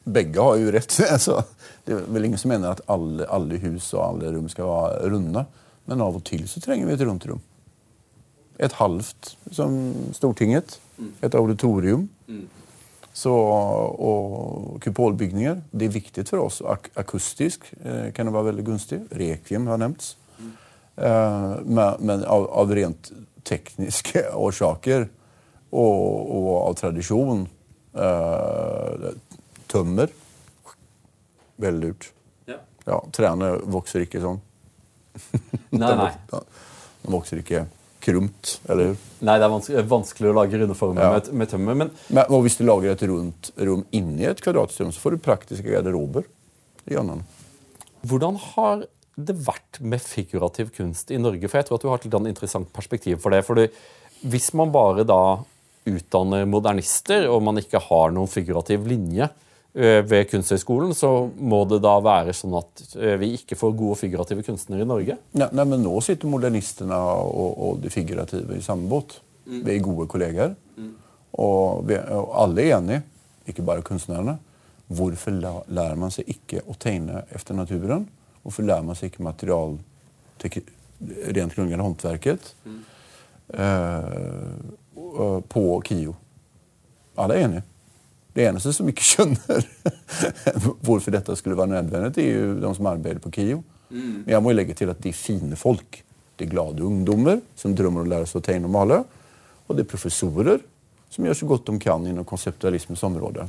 Begge har jo rett. Altså, det er vel ingen som mener at alle, alle hus og alle rom skal være runde. Men av og til så trenger vi et rundt rom. Et halvt, som Stortinget. Et auditorium. Så, og kupolbygninger. Det er viktig for oss. Ak akustisk eh, kan det være veldig gunstig. Rekviem har nevnt. Eh, men men av, av rent tekniske årsaker og, og av tradisjon eh, Tømmer. Veldig lurt. Ja, Trærne vokser ikke sånn. Nei, nei. De vokser ikke krumt. eller? Nei, det er vanskelig, vanskelig å lage runde former Ja. med, med tømmer. Men Men og hvis du lager et rundt rom inni et kvadratrom, så får du praktiske garderober. i hjørnene. hvordan har det vært med figurativ kunst i Norge? For jeg tror at du har et litt interessant perspektiv for det. fordi hvis man bare da utdanner modernister, og man ikke har noen figurativ linje ved Kunsthøgskolen, så må det da være sånn at vi ikke får gode figurative kunstnere i Norge? Nei, nei, men Nå sitter modernistene og, og de figurative i samme båt. Vi er gode kolleger. Og, vi, og alle er enige, ikke bare kunstnerne. Hvorfor la, lærer man seg ikke å tegne etter naturen? Hvorfor lærer man seg ikke material rent grunnleggende håndverket eh, og- på KIO? Alle er enige. Det eneste som ikke skjønner hvorfor dette skulle være nødvendig, det er jo de som arbeider på KIO. Men jeg må jo legge til at det er fine folk. Det er glade ungdommer som drømmer om å lære seg å tegne og male. Og det er professorer som gjør så godt de kan innen konseptualismens område.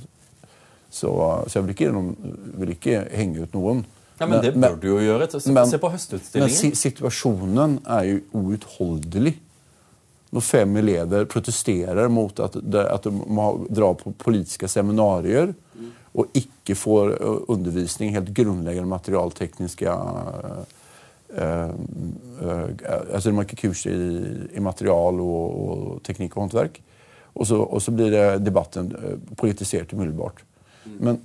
Så, så jeg vil ikke, vil ikke henge ut noen. Ja, men, det bør du jo gjøre. Se, men- se på Men høstutstillingen. si, situasjonen er jo uutholdelig. Når fem elever protesterer mot at, at de må dra på politiske seminarier og ikke får undervisning helt grunnleggende materialtekniske øh, øh, øh, altså De har ikke kurs i, i material og, og teknikk og håndverk. Og så, og så blir det debatten ø, politisert umiddelbart. Men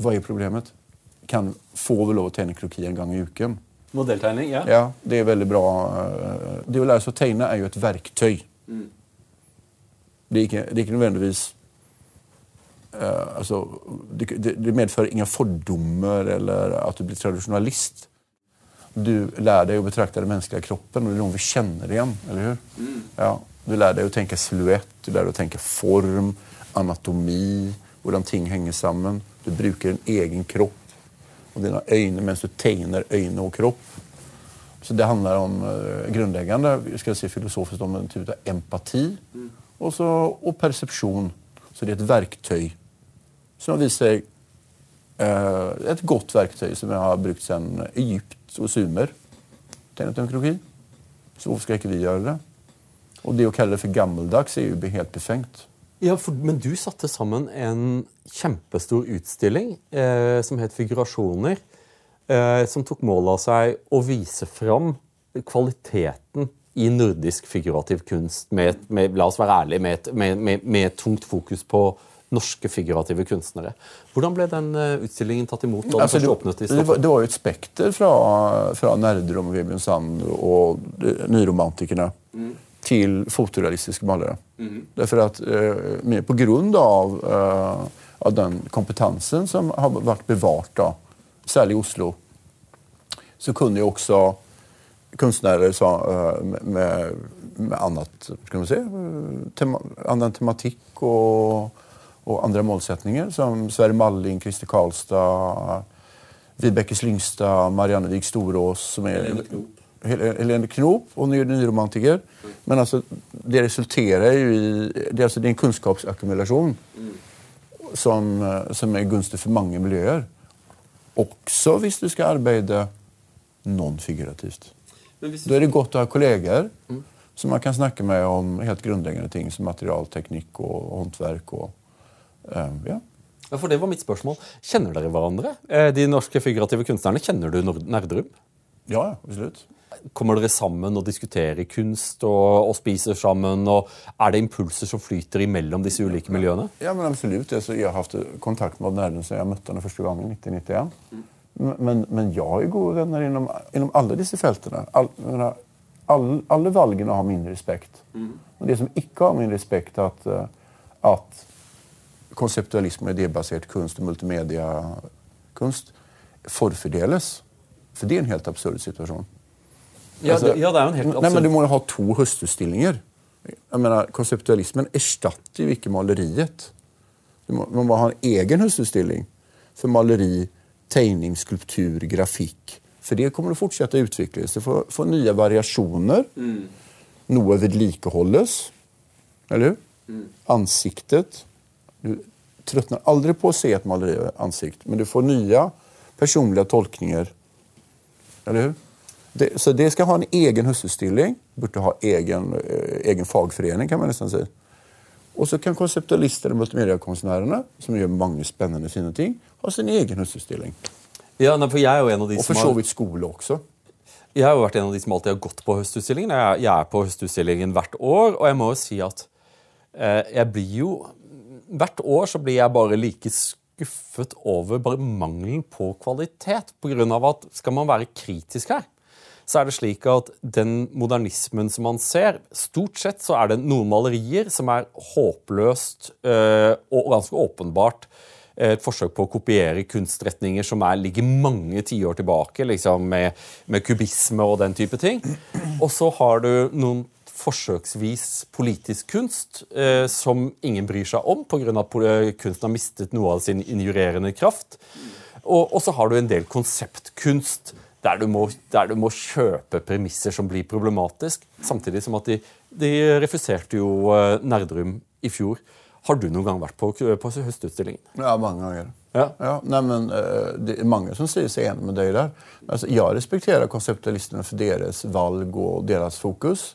hva er problemet? Kan, få vi lov å tegne kroki en gang i uken? Modelltegning, ja. Ja, det er veldig bra. eh, Det å lære seg å tegne er jo et verktøy. Det, er ikke, det er ikke nødvendigvis uh, altså, det, det, medfører ingen fordommer eller at du blir tradisjonalist. Du lærer deg å betrakte den menneskelige kroppen, og det er noe vi kjenner igjen. eller hur? Ja, du lærer deg å tenke silhuett, du lærer deg å tenke form, anatomi, hvordan ting henger sammen. Du bruker en egen kropp og dine øyne mens du tegner øyne og kropp. Så det handler om uh, grunnleggende skal si, filosofisk om en type av empati og, så, og persepsjon. Så det er et verktøy som har vist eh, et godt verktøy som jeg har brukt siden Egypt og Sumer. Tegnet demokrati. Så hvorfor skal ikke vi gjøre det? Og det å kalle det for gammeldags er jo helt befengt. Ja, for, Men du satte sammen en kjempestor utstilling eh, som het Figurasjoner. Eh, som tok mål av seg å vise fram kvaliteten i nordisk figurativ kunst, med, med, la oss være ærlige, med, med, med tungt fokus på norske figurative kunstnere. Hvordan ble den eh, utstillingen tatt imot? da altså, det, det, det, var, det, var, jo et spekter fra, fra nerderom og Vebjørn Sand og nyromantikerne mm. til fotorealistiske malere. Mm. Derfor at, uh, mye på grunn av, uh, av den kompetansen som har vært bevart, da, særlig i Oslo, så kunne jo også kunstnere uh, med, med annet, skal vi si, tema, annen tematikk og og andre målsetninger, som Sverre Malling, Christer Karlstad, Vibeke Slyngstad, Marianne Vik Storås som er Helene Knop. Helene Knop og nyromantiker. Men altså, det resulterer jo i Det, altså, det er en kunnskapsakkumulasjon mm. Som, som, er gunstig for mange miljøer. Også hvis du skal arbeide non-figurativt. Da er det godt å ha kolleger mm. som man kan snakke med om helt grunnleggende ting som materialteknikk og håndverk. og Ehm, ja. ja. For det var mitt spørsmål. Kjenner dere hverandre? Eh, de norske figurative kunstnerne, kjenner du Nerdrum? Ja, absolutt. Kommer dere sammen og diskuterer kunst og, og, spiser sammen? og Er det impulser som flyter imellom disse ulike miljøene? Ja, men absolutt. Altså, jeg har hatt kontakt med Odd Nerdrum siden jeg møtte henne første gang i 1991. Men, men, jeg er gode venner innom, innom alle disse feltene. All, alle, alle valgene har min respekt. Men det som ikke har min respekt, er at, eh, at konseptualisme og idébasert kunst og multimediakunst forfordeles. For det er en helt absurd situasjon. Ja, altså, ja, det er jo en helt absurd... Nei, men Du må jo ha to høstestillinger. Jeg mener, Konseptualismen erstatter jo ikke maleriet. Må, man må ha en egen høstutstilling for maleri, tegning, skulptur, grafikk. For det kommer å fortsette å utvikles. Det får, får nye variasjoner. Mm. Noe vedlikeholdes. Eller hur? Mm. Ansiktet du trøttner aldri på å se et maleriansikt, men du får nye personlige tolkninger. Eller hur? Det, så det skal ha en egen husutstilling. Burde ha egen, eh, egen fagforening, kan man nesten si. Og så kan konseptualister og multimediakonstnærene, som gjør mange spennende, fine ting, ha sin egen husutstilling. Ja, for jeg er jo en av de og for så vidt skole også. Jeg har jo vært en av de som alltid har gått på høstutstillingen. Jeg, jeg er på høstutstillingen hvert år, og jeg må jo si at eh, jeg blir jo hvert år så blir jeg bare like skuffet over bare mangelen på kvalitet. På grunn av at skal man være kritisk her, så er det slik at den modernismen som man ser Stort sett så er det noen malerier som er håpløst øh, og ganske åpenbart et forsøk på å kopiere kunstretninger som er, ligger mange tiår tilbake, liksom med, med kubisme og den type ting. Og så har du noen forsøksvis politisk kunst eh, som ingen bryr seg om pga. at kunsten har mistet noe av sin injurerende kraft. Og, og så har du en del konseptkunst der du, må, der du må kjøpe premisser som blir problematisk. Samtidig som at de, de refuserte jo eh, Nerdrum i fjor. Har du noen gang vært på, på høstutstillingen? Ja, mange ganger. Ja. Ja, nei, men, uh, det er mange som sier seg enig med deg der. Altså, jeg respekterer konseptualistene for deres valg og deres fokus.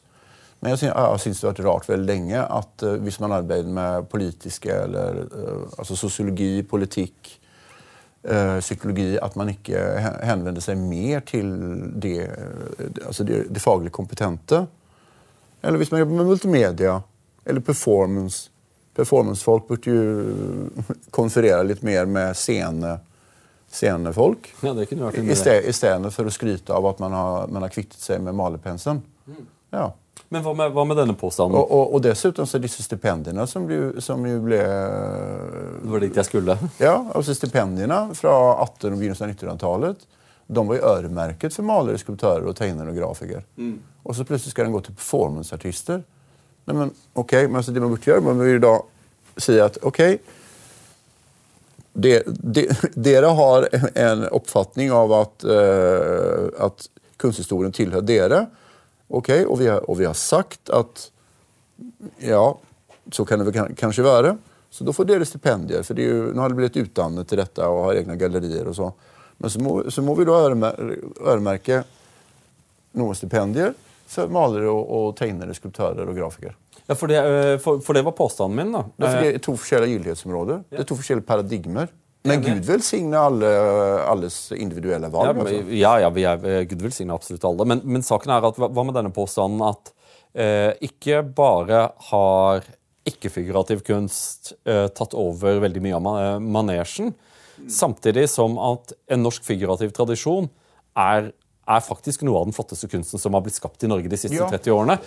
Men jeg, jeg syns det har vært rart veldig lenge at uh, hvis man arbeider med politiske eller uh, altså sosiologi, politikk, uh, psykologi, at man ikke henvender seg mer til det, altså det, det faglig kompetente. Eller hvis man jobber med multimedia eller performance. Performancefolk burde jo konferere litt mer med scene, scenefolk. Ja, det kunne vært I stedet for å skryte av at man har, man har kvittet seg med malerpenselen. Mm. Ja. Men hva med, hva med denne påstanden? Og, og, og, dessuten så disse stipendiene som, jo, som jo ble Det var dit jeg skulle? Ja, altså Stipendiene fra 18- og begynnelsen av 1900-tallet de var jo øremerket for malere, skulptører, og tegnere og grafikere. Mm. Og så plutselig skal den gå til performanceartister. Nei, men, ok, men altså det man burde gjøre, man vil da si at ok de, de, Dere har en oppfatning av at, uh, at kunsthistorien tilhører dere. Ok, og vi, har, og vi har sagt at ja, så kan det vel kanskje være. Så da får dere stipendier, for det jo, nå har det blitt utdannet til dette og har egne gallerier. og så. Men så må, så må vi da øremerke noen stipendier for malere og, og tegnere, skulptører og grafikere. Ja, for det, eh, for, for det, var påstanden min. da. Det er, det er to forskjellige gyldighetsområder. Det er to forskjellige paradigmer. Men Gud velsigne alle, alles individuelle Ja, valg. men- altså. ja, ja vi er eh, Gud velsigne absolutt alle. Men, men saken er at hva med denne påstanden at eh, ikke bare har ikke-figurativ kunst eh, tatt over veldig mye av ma- manesjen, samtidig som at en norsk figurativ tradisjon er, er faktisk noe av den flotteste kunsten som har blitt skapt i Norge de siste Ja. 30 årene.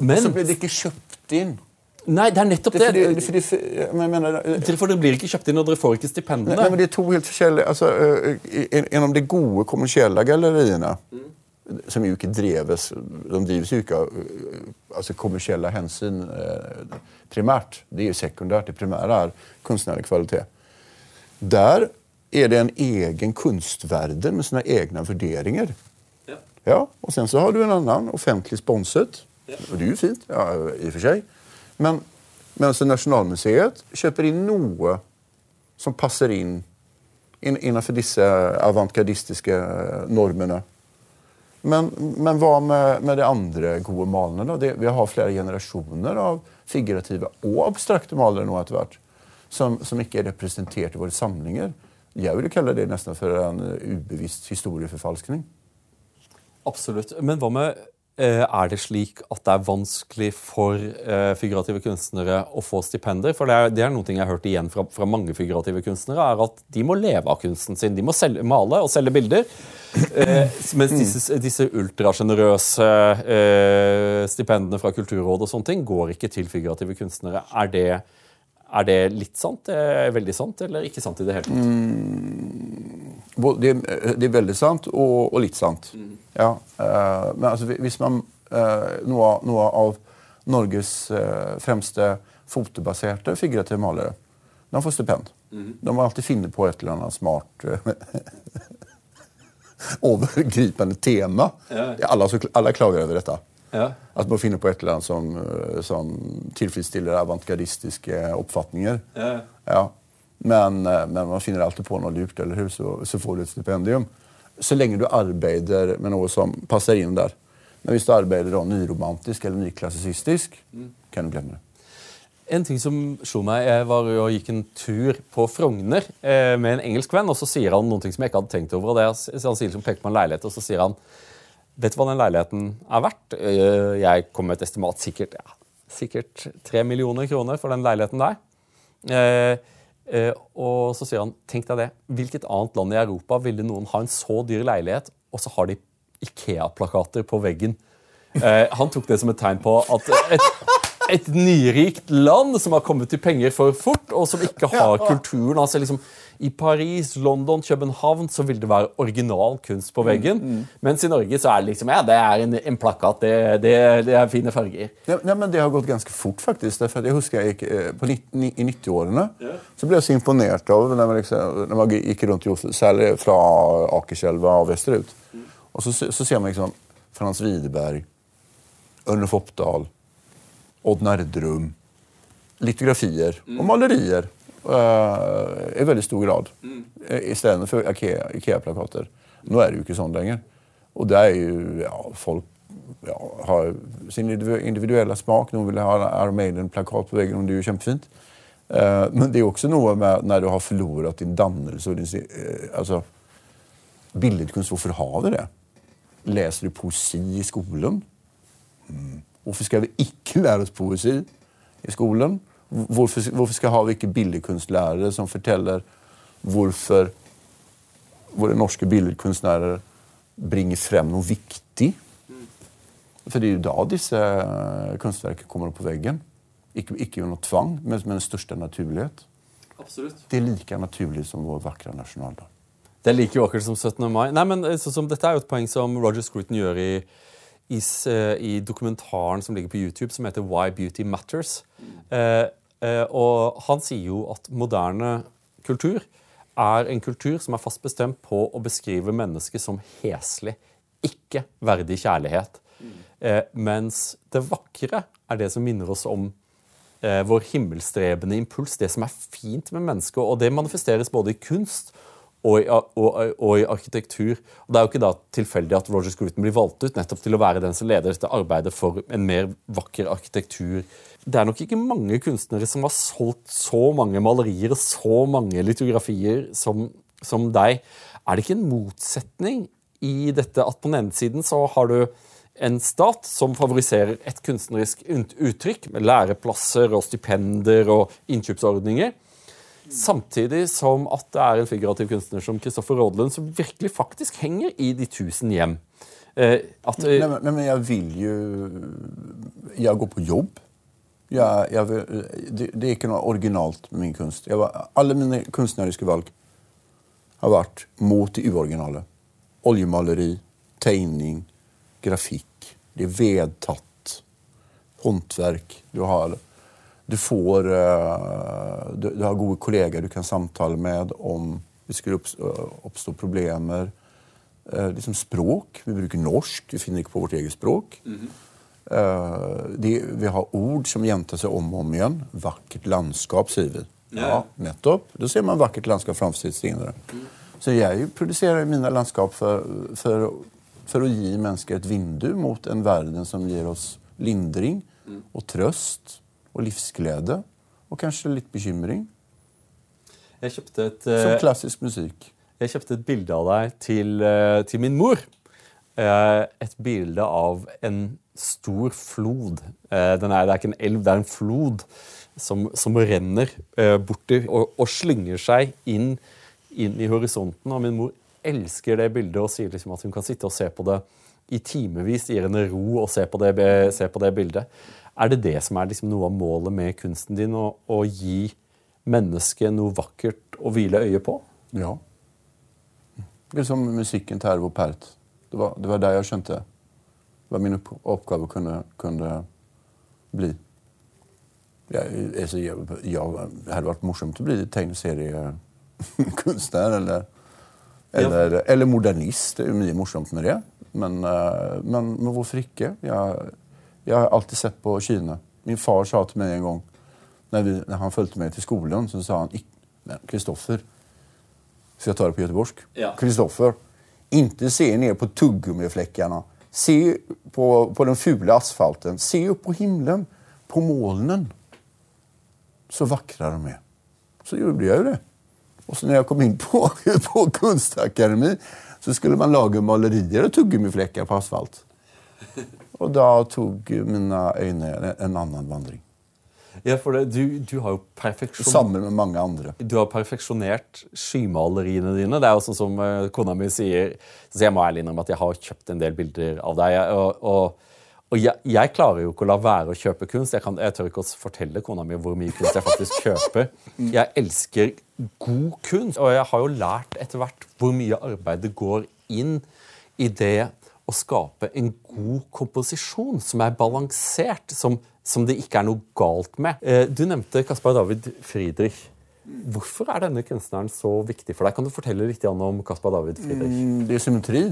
Men Så blir det ikke kjøpt inn. Nei, det er nettopp Det det. fordi, fordi, men mener, eh, Dere- For dere blir ikke kjøpt inn, og dere får ikke stipendene. Nei, men Det er to helt forskjellige altså, Gjennom de gode kommersielle galleriene, som jo ikke dreves De drives jo ikke av altså, kommersielle hensyn primært. Det er jo sekundært. Det primære er kunstnerlig kvalitet. Der er det en egen kunstverden med sine egne vurderinger. Ja. Ja, Og sen så har du en annen offentlig sponset. og det er jo fint ja, i og for sig. Men, mens Nasjonalmuseet kjøper inn noe som passer inn innenfor disse avantgardistiske normene. Men, men hva med, med de andre gode malene? da? Det, vi har flere generasjoner av figurative og abstrakte malere nå etter hvert, som, som ikke er representert i våre samlinger. Jeg ville kalle det nesten for en eh, ubevisst historieforfalskning. Absolutt. Men hva med eh, Er det slik at det er vanskelig for eh, figurative kunstnere å få stipender? For det er, det er noe jeg har hørt igjen fra, fra mange figurative kunstnere, er at de må leve av kunsten sin. De må selge, male og selge bilder. Eh, mens disse, disse ultrasjenerøse eh, stipendene fra Kulturrådet og sånne ting går ikke til figurative kunstnere. Er det, er det litt sant? Eh, veldig sant, eller ikke sant i det hele tatt? Både- Det, det er veldig sant og, og litt sant. Ja, uh, men altså, hvis man uh, noe, noe av Norges uh, fremste fotobaserte figurative malere de får stipend. De må alltid finne på et eller annet smart eh, overgripende tema. Ja. Alle, alle, klager over dette. Ja. At man finner på et eller annet som, eh, som tilfredsstiller avantgardistiske oppfatninger. Ja. Men, eh, men man finner alltid på noe lurt, eller hur? Så, så får du et stipendium. Så lenge du arbeider med noe som passer inn der. Men hvis du arbeider da nyromantisk eller nyklassisistisk, kan du glemme det. En ting som slo meg, jeg var og gikk en tur på Frogner eh, med en engelsk venn, og så sier han noe som jeg ikke hadde tenkt over. og det er, Han sier liksom, peker på en leilighet, og så sier han Vet du hva den leiligheten er verdt? Eh, jeg kom med et estimat sikkert ja, sikkert tre millioner kroner for den leiligheten der. Eh, eh, og så sier han tenk deg det. Hvilket annet land i Europa ville noen ha en så dyr leilighet, og så har de Ikea-plakater på veggen? Eh, han tok det som et tegn på at et, et nyrikt land som har kommet til penger for fort, og som ikke har kulturen. altså liksom I Paris, London, København så vil det være original kunst på veggen. Mens i Norge så er det liksom ja, det er en, en plakat, det, det, det er fine farger. Ja, nej, men det har gått ganske fort faktisk. Därför jeg husker jeg gick, eh, på 90, I 90-årene så ble jeg så imponert av når man, liksom, når man gikk rundt i Oslo, særlig fra Akerselva og vesterut. Og så, så ser man liksom Frans Widerberg, Ørnulf Oppdal, Odd Nerdrum, litografier og malerier uh, i veldig stor grad. Mm. I stedet for Ikea- Ikea-plakater. Nå er det jo ikke sånn lenger. Og det er jo ja, Folk ja, har sin individu- individuelle smak. Noen vil ha en Iron Maiden-plakat på veggen, og det er jo kjempefint. Uh, men det er også noe med når du har forlorat din dannelse og din uh, eh, altså, Billedkunst, hvorfor har vi det? Leser du poesi i skolen? Mm. Hvorfor skal vi ikke lære oss poesi i skolen? Hvorfor, hvorfor skal ha vi ikke billedkunstlærere som forteller hvorfor våre norske billedkunstnere bringer frem noe viktig? For det er jo da disse kunstverkene kommer opp på veggen. Ikke, ikke under tvang, men med den største naturlighet. Absolutt. Det er like naturlig som vår vakre nasjonaldag. Det er like vakkert som 17. mai. Nei, men eh, så, som, Dette er jo et poeng som Roger Scruton gjør i, i, eh, i dokumentaren som ligger på YouTube, som heter Why Beauty Matters. Eh, eh, og Han sier jo at moderne kultur er en kultur som er fast bestemt på å beskrive mennesket som heslig, ikke verdig kjærlighet. Eh, mens det vakre er det som minner oss om eh, vår himmelstrebende impuls, det som er fint med mennesket. Og det manifesteres både i kunst og i, og, og i arkitektur. Og Det er jo ikke da tilfeldig at Roger Scruton blir valgt ut nettopp til å være den som leder dette arbeidet for en mer vakker arkitektur det er nok ikke mange kunstnere som har solgt så mange malerier og så mange litografier som, som deg. Er det ikke en motsetning i dette at på den ene siden så har du en stat som favoriserer et kunstnerisk uttrykk, med læreplasser og stipender og innkjøpsordninger, samtidig som at det er en figurativ kunstner som Kristoffer Rådlund som virkelig faktisk henger i de tusen hjem. Eh, at, nei, nei, men, jeg vil jo Jeg går på jobb. Jeg, jeg det, det, er ikke noe originalt med min kunst. Var, alle mine kunstneriske valg har vært mot det uoriginale. Oljemaleri, tegning, grafikk. Det er vedtatt. Håndverk. Du har, du får uh, du, du, har gode kolleger du kan samtale med om det skulle oppstå problemer. Uh, liksom språk. Vi bruker norsk. Vi finner ikke på vårt eget språk. Mm -hmm. det, vi har ord som gjentar seg om og om igjen. Vakkert landskap, sier vi. Ja, nettopp. Da ser man vakkert landskap framfor sitt senere. Mm. Så jeg produserer mine landskap for, for, for, å gi mennesker et vindu mot en verden som gir oss lindring og trøst og livsglede. Og kanskje litt bekymring. Jeg kjøpte et, Som eh, klassisk musikk. Jeg kjøpte et bilde av deg til, eh, til min mor. Eh, et bilde av en stor flod. Er, det er ikke en elv, det er en flod som, som renner borti og, og slynger seg inn inn i horisonten. Og min mor elsker det bildet og sier liksom at hun kan sitte og se på det i timevis. Gir henne ro å se på det, se på det bildet. Er det det som er liksom noe av målet med kunsten din? Å, å gi mennesket noe vakkert å hvile øyet på? Ja. Det er som musikken til Ervo Pert. Det var, det var der jeg skjønte hva min oppgave kunne, kunne bli. Jeg, altså, jeg, jeg, det hadde vært morsomt å bli tegneseriekunstner eller, eller, eller, modernist. Det er jo mye morsomt med det. Men, uh, men, men hvorfor ikke? Jeg, jeg, har alltid sett på Kina. Min far sa til meg en gang når, vi, når han fulgte meg til skolen, så sa han Kristoffer Skal jeg ta det på göteborgsk? Kristoffer, ja. ikke se ned på tuggummiflekkene. Se på, på den fule asfalten. Se opp på himmelen, på molnen. Så vakre de er. Så gjorde jeg jo det. Og så når jeg kom inn på, på Kunstakademi, så skulle man lage malerier og tuggummiflekker på asfalt. Og da tok mine øyne en annen vandring. Ja, for det, du, du, har jo perfeksjon... Sammen med mange andre. Du har perfeksjonert skymaleriene dine. Det er jo sånn som uh, kona mi sier Så jeg må ærlig innrømme at jeg har kjøpt en del bilder av deg. og, og og jeg, jeg, klarer jo ikke å la være å kjøpe kunst. Jeg, kan, jeg, tør ikke å fortelle kona mi hvor mye kunst jeg faktisk kjøper. Jeg elsker god kunst, og jeg har jo lært etter hvert hvor mye arbeid det går inn i det å skape en god komposisjon som er balansert, som, som det ikke er noe galt med. Eh, du nevnte Caspar David Friedrich. Hvorfor er denne kunstneren så viktig for deg? Kan du fortelle litt om Caspar David Friedrich? Mm, det er symmetri.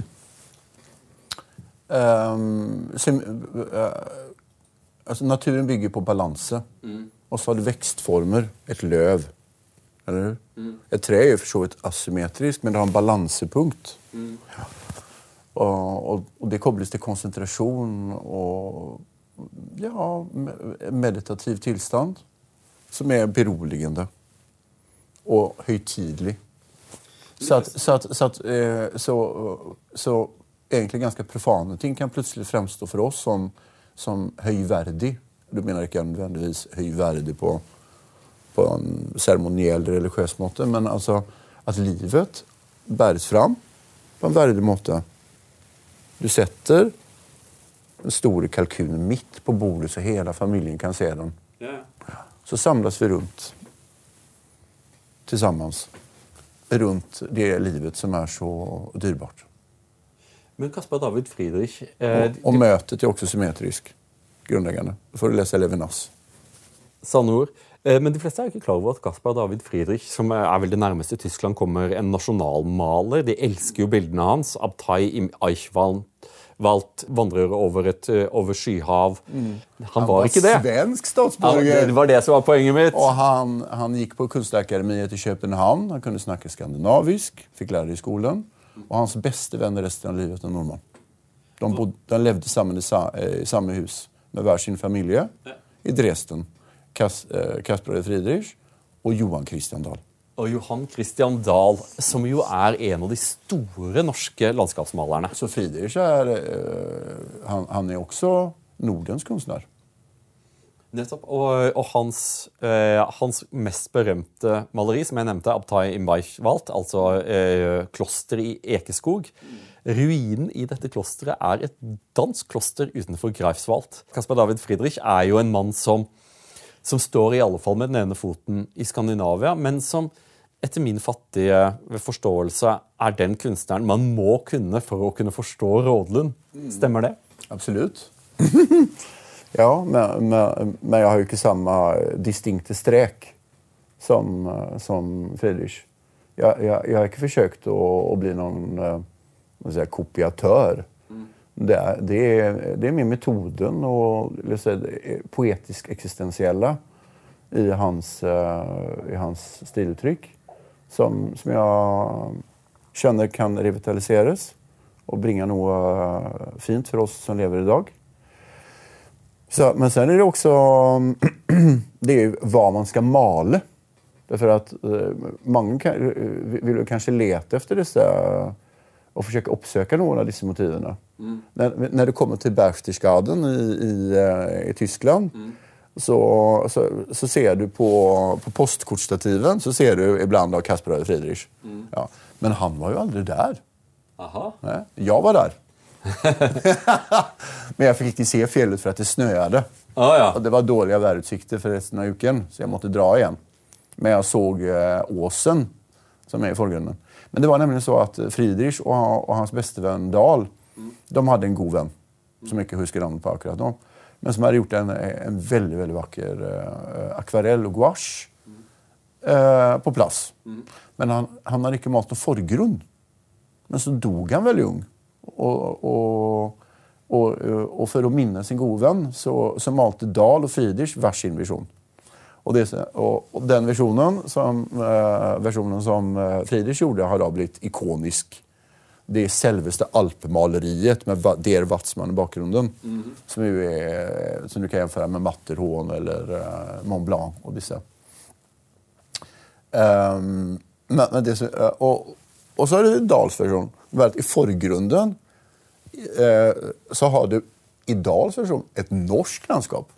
Um, sim, uh, altså naturen bygger på balanse. Mm. Og så har du vekstformer. Et løv. Eller mm. Et tre er jo for så vidt asymmetrisk, men det har en balansepunkt. Mm. Ja. Og, og, det kobles til konsentrasjon og ja, meditativ tilstand. Som er beroligende og høytidelig. Så, at, så, at, så, at, eh, så, så egentlig ganske profane ting kan plutselig fremstå for oss som, som høyverdig. Du mener ikke nødvendigvis høyverdig på, på en seremoniell, religiøs måte, men altså at livet bæres fram på en verdig måte. Du setter den store kalkunen midt på bordet, så hele familien kan se den. Så samles vi rundt sammen. Rundt det livet som er så dyrebart. Men Kaspar David Friedrich eh, Og, og møtet er også symmetrisk. Grunnleggende. for får du lese Levinas. Sanne ord. Eh, men de fleste er jo ikke klar over at Caspar David Friedrich, som er vel det nærmeste Tyskland kommer en nasjonalmaler De elsker jo bildene hans. Abtai im Eichwald valgt vandrer over et eh, over skyhav. Mm. Han, han, var, ikke det. svensk statsborger. det var det som var poenget mitt. Og han, han gikk på Kunstakademiet i København. Han kunne snakke skandinavisk. Fikk lære det i skolen. Og hans beste venn resten av livet er nordmann. De, bodde, de levde sammen i, sa, eh, i, samme hus med hver sin familie i Dresden. Eh, Kasper Friedrich og Johan Christian Dahl. Og Johan Christian Dahl, som jo er en av de store norske landskapsmalerne. Så Friedrich er eh, han, han er også Nordens kunstner. Nettopp. Og, og hans, eh, hans, mest berømte maleri, som jeg nevnte, 'Abtai im Weichwald', altså eh, klosteret i Ekeskog. Ruinen i dette klosteret er et dansk kloster utenfor Greifswald. Caspar David Friedrich er jo en mann som, som står i alle fall med den ene foten i Skandinavia, men som etter min fattige forståelse er den kunstneren man må kunne for å kunne forstå Rådlund. Stemmer det? Absolutt. Ja, men, men, men, jeg har jo ikke samme distinkte strek som, som Friedrich. Jeg, jeg, jeg, har ikke forsøkt å, å bli noen si, kopiatør. Det, er, det, er, det er mer metoden og si, poetisk eksistensielle i i hans stiluttrykk som, som, jeg kjenner kan revitaliseres og bringe noe fint for oss som lever i dag. Så, men sen er det også det er hva man skal male. For at, eh, mange kan, eh, kanskje lete etter dessa och försöka uppsöka noen av dessa motiven. Mm. När, när du kommer till Berchtesgaden i, i, eh, i Tyskland mm. så, så, så, ser du på, på postkortstativen så ser du ibland av Caspar Friedrich. Mm. Ja. Men han var ju aldrig där. Aha. Nej, jag var där. Men jeg fikk ikke se fjellet for at det snøade. Ah, ja. Og det var dårlige værutsikter for resten av uken, så jeg måtte dra igjen. Men jeg så eh, åsen, som er i forgrunnen. Men det var nemlig så at Friedrich og, og hans bestevenn Dahl de hadde en god venn som ikke husker navnet på akkurat nå, men som hadde gjort en, en veldig veldig vakker uh, akvarell og gouache uh, på plass. Men han, han hadde ikke malt noen forgrunn. Men så dog han veldig ung. Og, og, og, og, for å minne sin gode venn så, så malte Dahl og Friedrich hver sin visjon. Og, disse, og, den versjonen som, uh, versjonen som uh, Friedrich gjorde, har da blitt ikonisk. Det selveste alpemaleriet med Der Watzmann i bakgrunnen. Mm -hmm. som, er, som, du kan jämföra med Matterhorn eller uh, Mont Blanc og disse. Um, men, men det, og, og så er det Dahls versjon. I forgrunnen eh, så har du i Dahls versjon et norsk landskap.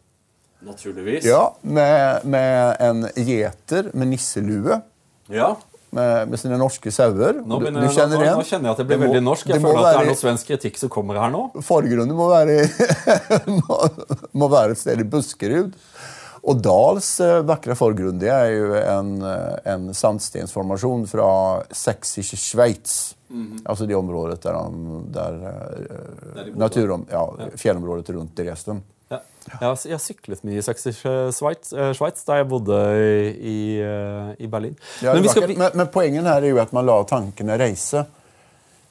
Naturligvis. Ja, med, med en gjeter med nisselue. Ja. Med, med, sine norske sauer. Nå, nå, nå, kjenner jeg at det blir det må, veldig norsk. Jeg føler at det er noe svensk kritikk som kommer her nå. Forgrunnen må være, må, må være et sted i Buskerud. Og Dals eh, vakre forgrunn det er jo en, eh, en sandstensformasjon fra Sächsische Schweiz. Mm -hmm. Altså det området der, der, der de naturom, ja, ja. fjellområdet rundt Dresden. Ja. Jeg, har, syklet mye i Sveits, Schweiz, eh, da jeg bodde i, i Berlin. Ja, men, skal... men, men, poenget her er jo at man lar tankene reise.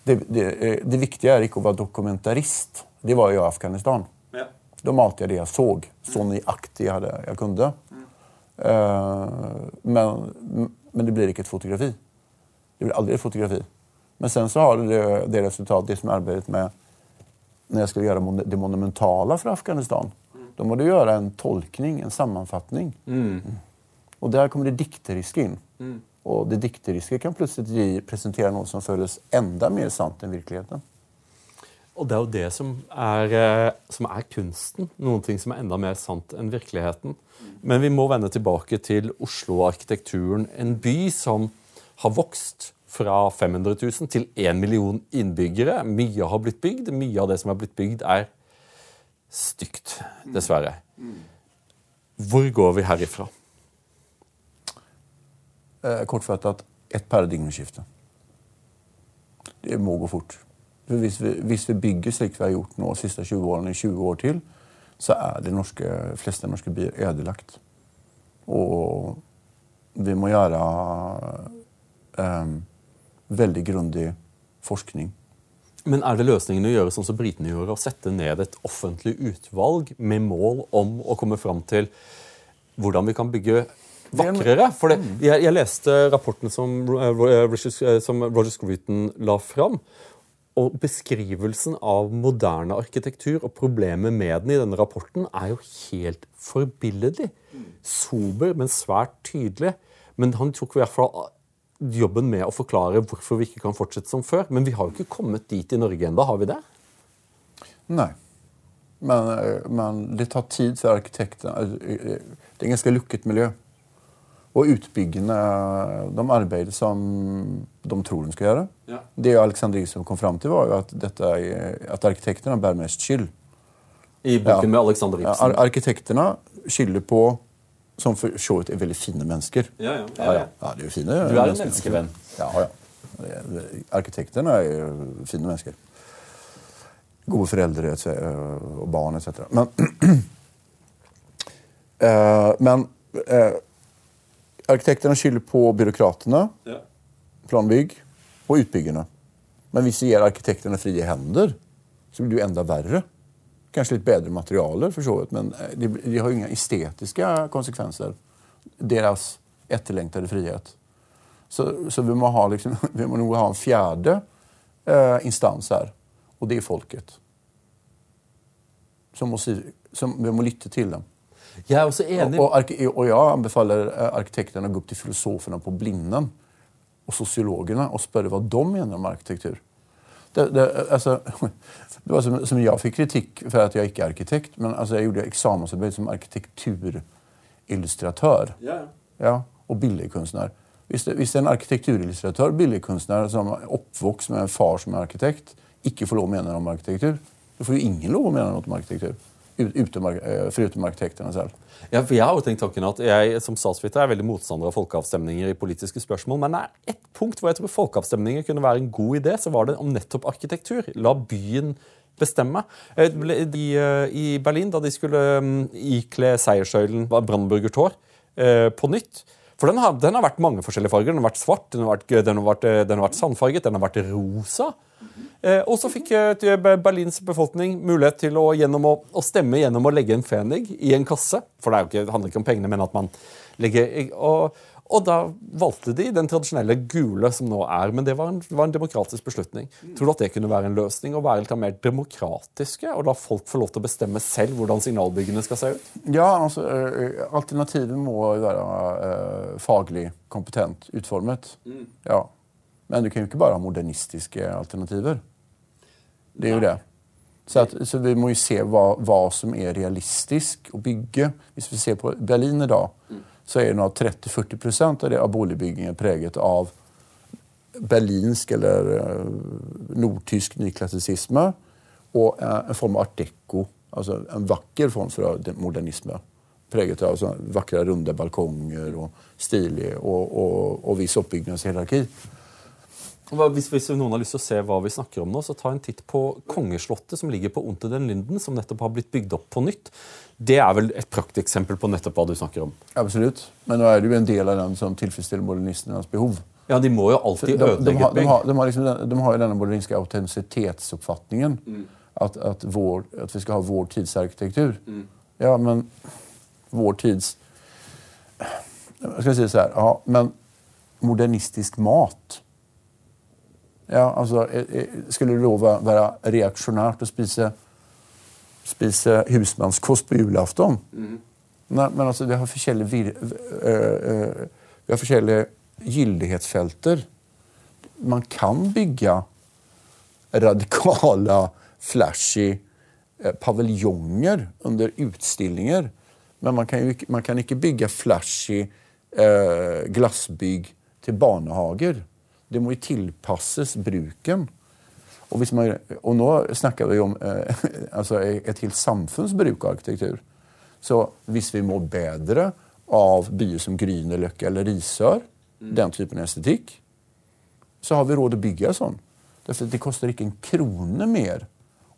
Det, det, det viktige er ikke å være dokumentarist. Det var jo Afghanistan. Da malte jeg det jeg så, så nøyaktig jeg, jeg kunne. Uh, men, men, det blir ikke et fotografi. Det blir aldri et fotografi. Men sen så har det det resultatet, som arbeidet med når jeg skulle gjøre det monumentale for Afghanistan. Da må du gjøre en tolkning, en sammanfattning. Mm. Og der kommer det dikteriske inn. Mm. Og det dikteriske kan plutselig presentere noe som føles enda mer sant enn virkeligheten. Og det er jo det som er, eh, som er, kunsten. Noen ting som er enda mer sant enn virkeligheten. Men vi må vende tilbake til Oslo-arkitekturen. En by som har vokst fra 500 000 til 1 million innbyggere. Mye har blitt bygd. Mye av det som har blitt bygd, er stygt, dessverre. Hvor går vi herifra? Kort fortalt et paradigmeskifte. Det må gå fort. For hvis vi, hvis vi, bygger slik vi har gjort nå de siste 20 årene, i 20 år til, så er de norske, fleste norske byer ødelagt. Og vi må gjøre um, veldig grundig forskning. Men er det løsningen å gjøre sånn som britene gjorde, å sette ned et offentlig utvalg med mål om å komme fram til hvordan vi kan bygge vakrere? For det, mm. jeg, jeg, leste rapporten som, uh, som Roger Scruton la fram. og beskrivelsen av moderne arkitektur og problemet med den i denne rapporten er jo helt forbilledlig. Sober, men svært tydelig. Men han tok i hvert fall jobben med å forklare hvorfor vi ikke kan fortsette som før. Men vi har jo ikke kommet dit i Norge ennå, har vi det? Nei. Men, eh, men, det tar tid for arkitektene. Det er et ganske lukket miljø. Og utbyggerne de arbeider som de tror de skal gjøre. Ja. Det Alexander Isom kom fram til, var jo at, dette, at arkitektene bærer mest skyld. I boken ja. med Alexander Ibsen? Ar arkitektene skylder på som for så vidt er veldig fine mennesker. Ja, ja. ja, ja. de er fine du er en menneskevenn. Ja, ja. Arkitektene er fine mennesker. Gode foreldre og barn etc. Men, uh, men uh, Arkitektene skylder på byråkratene, ja. planbygg og utbyggerne. Men hvis vi gir arkitektene frie hender, så blir det jo enda verre. Kanskje litt bedre materialer, for så men det, de, de har jo ingen estetiske konsekvenser. Deres etterlengtede frihet. Så, så, vi må ha liksom, vi må nog ha en fjerde eh, instans her, og det er folket. Som må, som vi må lytte til dem. Jeg er også enig. Og, og, og jeg anbefaler eh, arkitektene å gå opp til filosofene på Blinden og sosiologene og spørre hva de mener om arkitektur. Det, det, altså, det var som, som, jeg fikk kritikk for at jeg ikke er arkitekt, men altså, jeg gjorde eksamensarbeid som arkitekturillustratør. Yeah. Ja, og billedkunstner. Hvis hvis en arkitekturillustratør billedkunstner som er oppvokst med en far som er arkitekt, ikke får lov å mene noe om arkitektur, da får jo ingen lov å mene noe om arkitektur. Eh, selv. Ja, for Jeg har jo tenkt tanken at jeg som statsviter er veldig motstander av folkeavstemninger i politiske spørsmål, men det er ett punkt hvor jeg tror folkeavstemninger kunne være en god idé, så var det om nettopp arkitektur. La byen bestemme. De, I, eh, Berlin, da de skulle mm, ikle seierssøylen Brandenburger Tor på nytt For den har, den har, vært mange forskjellige farger. Den har vært svart, den har vært, den har vært, den har vært sandfarget, den har vært rosa. Eh, og så fikk eh, Berlins befolkning mulighet til å, å, å, stemme gjennom å legge en fenig i en kasse. For det, ikke, det handler ikke om pengene, men at man legger og, og, da valgte de den tradisjonelle gule som nå er. Men det var en, var en demokratisk beslutning. Tror du at det kunne være en løsning? Å være litt mer demokratiske og la folk få lov til å bestemme selv hvordan signalbyggene skal se ut? Ja, altså eh, Alternativet må være uh, faglig kompetent utformet. Mm. Ja. Men du kan jo ikke bare ha modernistiske alternativer. Det er jo det. Så, at, så, vi må jo se hva, hva, som er realistisk å bygge. Hvis vi ser på Berlin i dag, mm. så er 30-40 av, det, av boligbyggingen preget av berlinsk eller uh, nordtysk nyklassisisme og uh, en form av art deco. Altså en vakker form for modernisme. Preget av sånn vakre, runde balkonger og stilig og, og, og viss oppbyggingshierarki. Hvis, hvis, noen har lyst til å se hva vi snakker om nå, så ta en titt på Kongeslottet som ligger på Unter den Linden, som nettopp har blitt bygd opp på nytt. Det er vel et prakteksempel på nettopp hva du snakker om? Absolutt. Men nå er det jo en del av den som tilfredsstiller modernistenes behov. Ja, De må jo alltid ødelegge de, de, de, har, de, har liksom, de har jo denne modernistiske autentisitetsoppfatningen. Mm. At, at, at, vi skal ha vår tids arkitektur. Mm. Ja, men vår tids Skal jeg si det så her Ja, men modernistisk mat ja, altså, eh, eh, Skulle det da være reaksjonært å spise, spise husmannskost på julaften? Mm. Nei, men altså, vi har forskjellige, uh, vi har forskjellige gyldighetsfelter. Man kan bygge radikale, flashy uh, paviljonger under utstillinger. Men man kan, jo, man kan ikke bygge flashy uh, glassbygg til barnehager. Det må jo tilpasses bruken. Og, man, og nå snakker vi om eh, altså et helt samfunns bruk av arkitektur. Så hvis vi må bedre av byer som Grünerløkka eller Risør, mm. den typen estetikk, så har vi råd å bygge sånn. Derfor det koster ikke en krone mer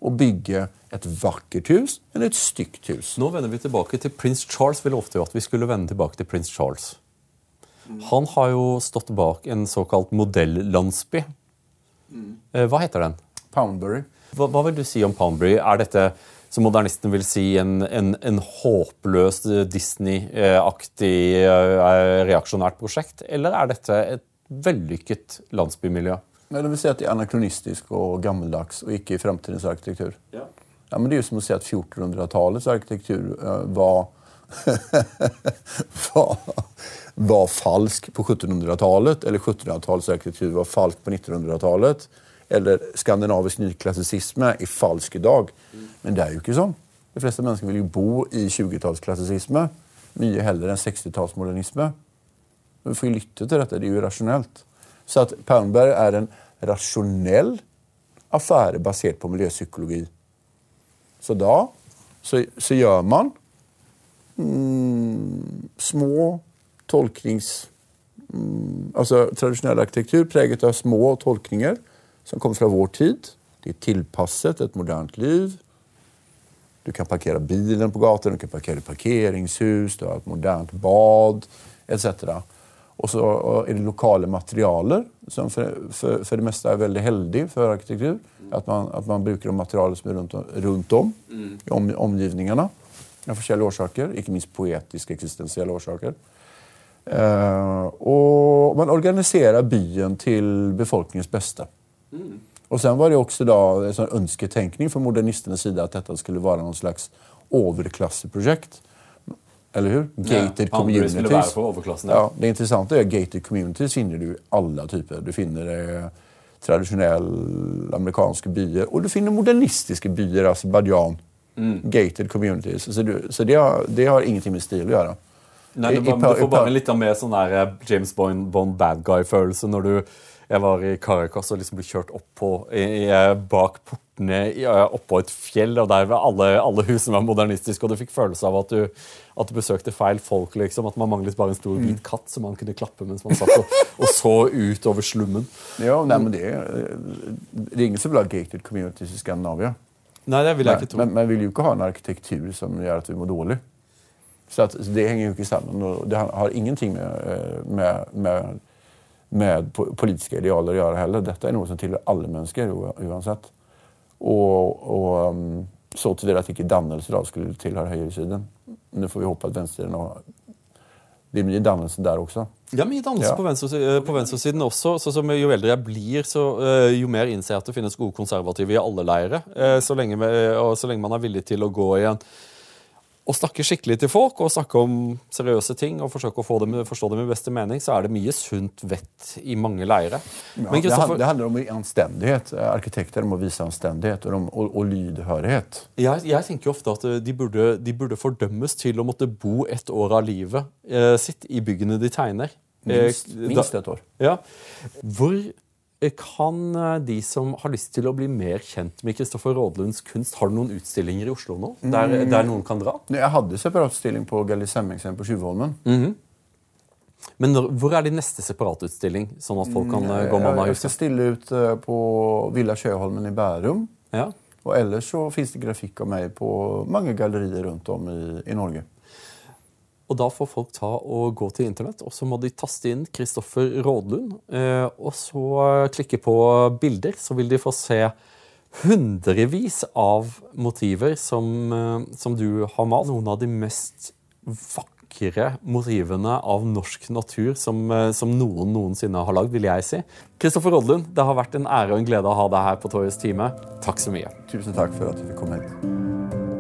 å bygge et vakkert hus enn et stygt hus. Nå vender vi tilbake til prins Charles. ville ofte at vi skulle vende tilbake til prins Charles. Han har jo stått bak en såkalt modellandsby. Eh, hva heter den? Poundbury. Hva, hva, vil du si om Poundbury? Er dette som modernisten vil si, en, en, en håpløs Disney-aktig eh, reaksjonært prosjekt? Eller er dette et vellykket landsbymiljø? Men det vil si at det er anakronistisk og gammeldags og ikke i fremtidens arkitektur. Ja. ja, men Det er jo som å si at 1400-tallets arkitektur uh, var, var, var falsk på 1700-tallet, eller 1700-tallets arkitektur var falsk på 1900-tallet. Eller skandinavisk nyklassisisme er falsk i dag. Men det er jo ikke sånn. De fleste mennesker vil jo bo i 20-tallsklassisisme mye heller enn 60-tallsmodernisme. Vi får jo lytte til dette. Det er jo rasjonelt. Så at Palmberg er en rasjonell affære basert på miljøpsykologi. Så da så, så gjør man mm, små tolknings... Mm, altså tradisjonell arkitektur preget av små tolkninger som kommer fra vår tid. De er tilpasset et moderne liv. Du kan parkere bilen på gaten, du kan parkere parkeringshus, du har et moderne bad etc. Og så er det lokale materialer, som for, for, for, det meste er veldig heldig for arkitektur. At man, at man bruker de materialer som er rundt, rundt om mm. i om, omgivningene. Av forskjellige årsaker, ikke minst poetiske, eksistensielle årsaker. Uh, og man organiserer byen til befolkningens beste. Mm. Og sen var det også da en sånn ønsketenkning fra modernistenes side at dette skulle være noen slags overklasseprosjekt. Eller hur? Gated ja, communities. Ja. ja. det interessante er at gated communities finner du i alle typer. Du finner eh, tradisjonelle amerikanske byer, og du finner modernistiske byer. Aserbajdsjan. Mm. Gated communities. Så, du, så det, har, det, har, ingenting med stil å gjøre. Nei, det, du får bare litt av mer sånn der eh, James Bond, Bond bad guy-følelse når du jeg var i Caracas og liksom ble kjørt opp på, i, bak portene oppå et fjell, og der var alle, alle husene var modernistiske, og du fikk følelse av at du, at du besøkte feil folk. liksom, At man manglet bare en stor mm. hvit katt som man kunne klappe mens man satt og, og så utover slummen. Ja, nei, men det, det er ingen som vil ha gated communities i Skandinavia. Nei, det vil jeg ikke tro. Men men vil jo ikke ha en arkitektur som gjør at vi må dårlig. Så Det henger jo ikke sammen. og Det har ingenting med, eh, med, med med politiske idealer å gjøre heller. Dette er noe som tilhører alle mennesker uansett. Og, og um, så til det at ikke dannelse da skulle tilhøre høyresiden. Nå får vi håpe at venstresiden Det mye dannelse der også. Ja, mye dannelse ja. på, venstre, på venstresiden også. så som Jo eldre jeg blir, så, uh, jo mer innser jeg at det finnes gode konservative i alle leirer. Uh, så, lenge, så lenge man er villig til å gå i en å snakke skikkelig til folk og snakke om seriøse ting og forsøke å dem, forstå dem i beste mening, så er det mye sunt vett i mange leire. Ja, det, det, handler om anstendighet. Arkitekter må vise anstendighet og, og, og lydhørighet. Jeg, jeg, tenker ofte at de burde, de burde, fordømmes til å måtte bo et år av livet eh, sitt i byggene de tegner. Minst, eh, minst et år. Ja. Hvor kan eh, de som har lyst til å bli mer kjent med Kristoffer Rådlunds kunst, har du noen utstillinger i Oslo nå? Der, mm. der noen kan dra? Jeg hadde separatstilling på Gally Semmingsen på Tjuvholmen. Mm -hmm. Men når, hvor er din neste separatutstilling? Sånn at folk kan mm, gå mann Jeg skal stille ut eh, på Villa Sjøholmen i Bærum. Ja. Og ellers så fins det grafikk av meg på mange gallerier rundt om i, i Norge. Og da får folk ta og gå til internett, og så må de taste inn Kristoffer Rådlund. Eh, og så klikke på bilder, så vil de få se hundrevis av motiver som, eh, som du har malt. Noen av de mest vakre motivene av norsk natur som, eh, som noen noensinne har lagd, vil jeg si. Kristoffer Rådlund, det har vært en ære og en glede å ha deg her på Torjus time. Takk så mye. Tusen takk for at du fikk komme hit.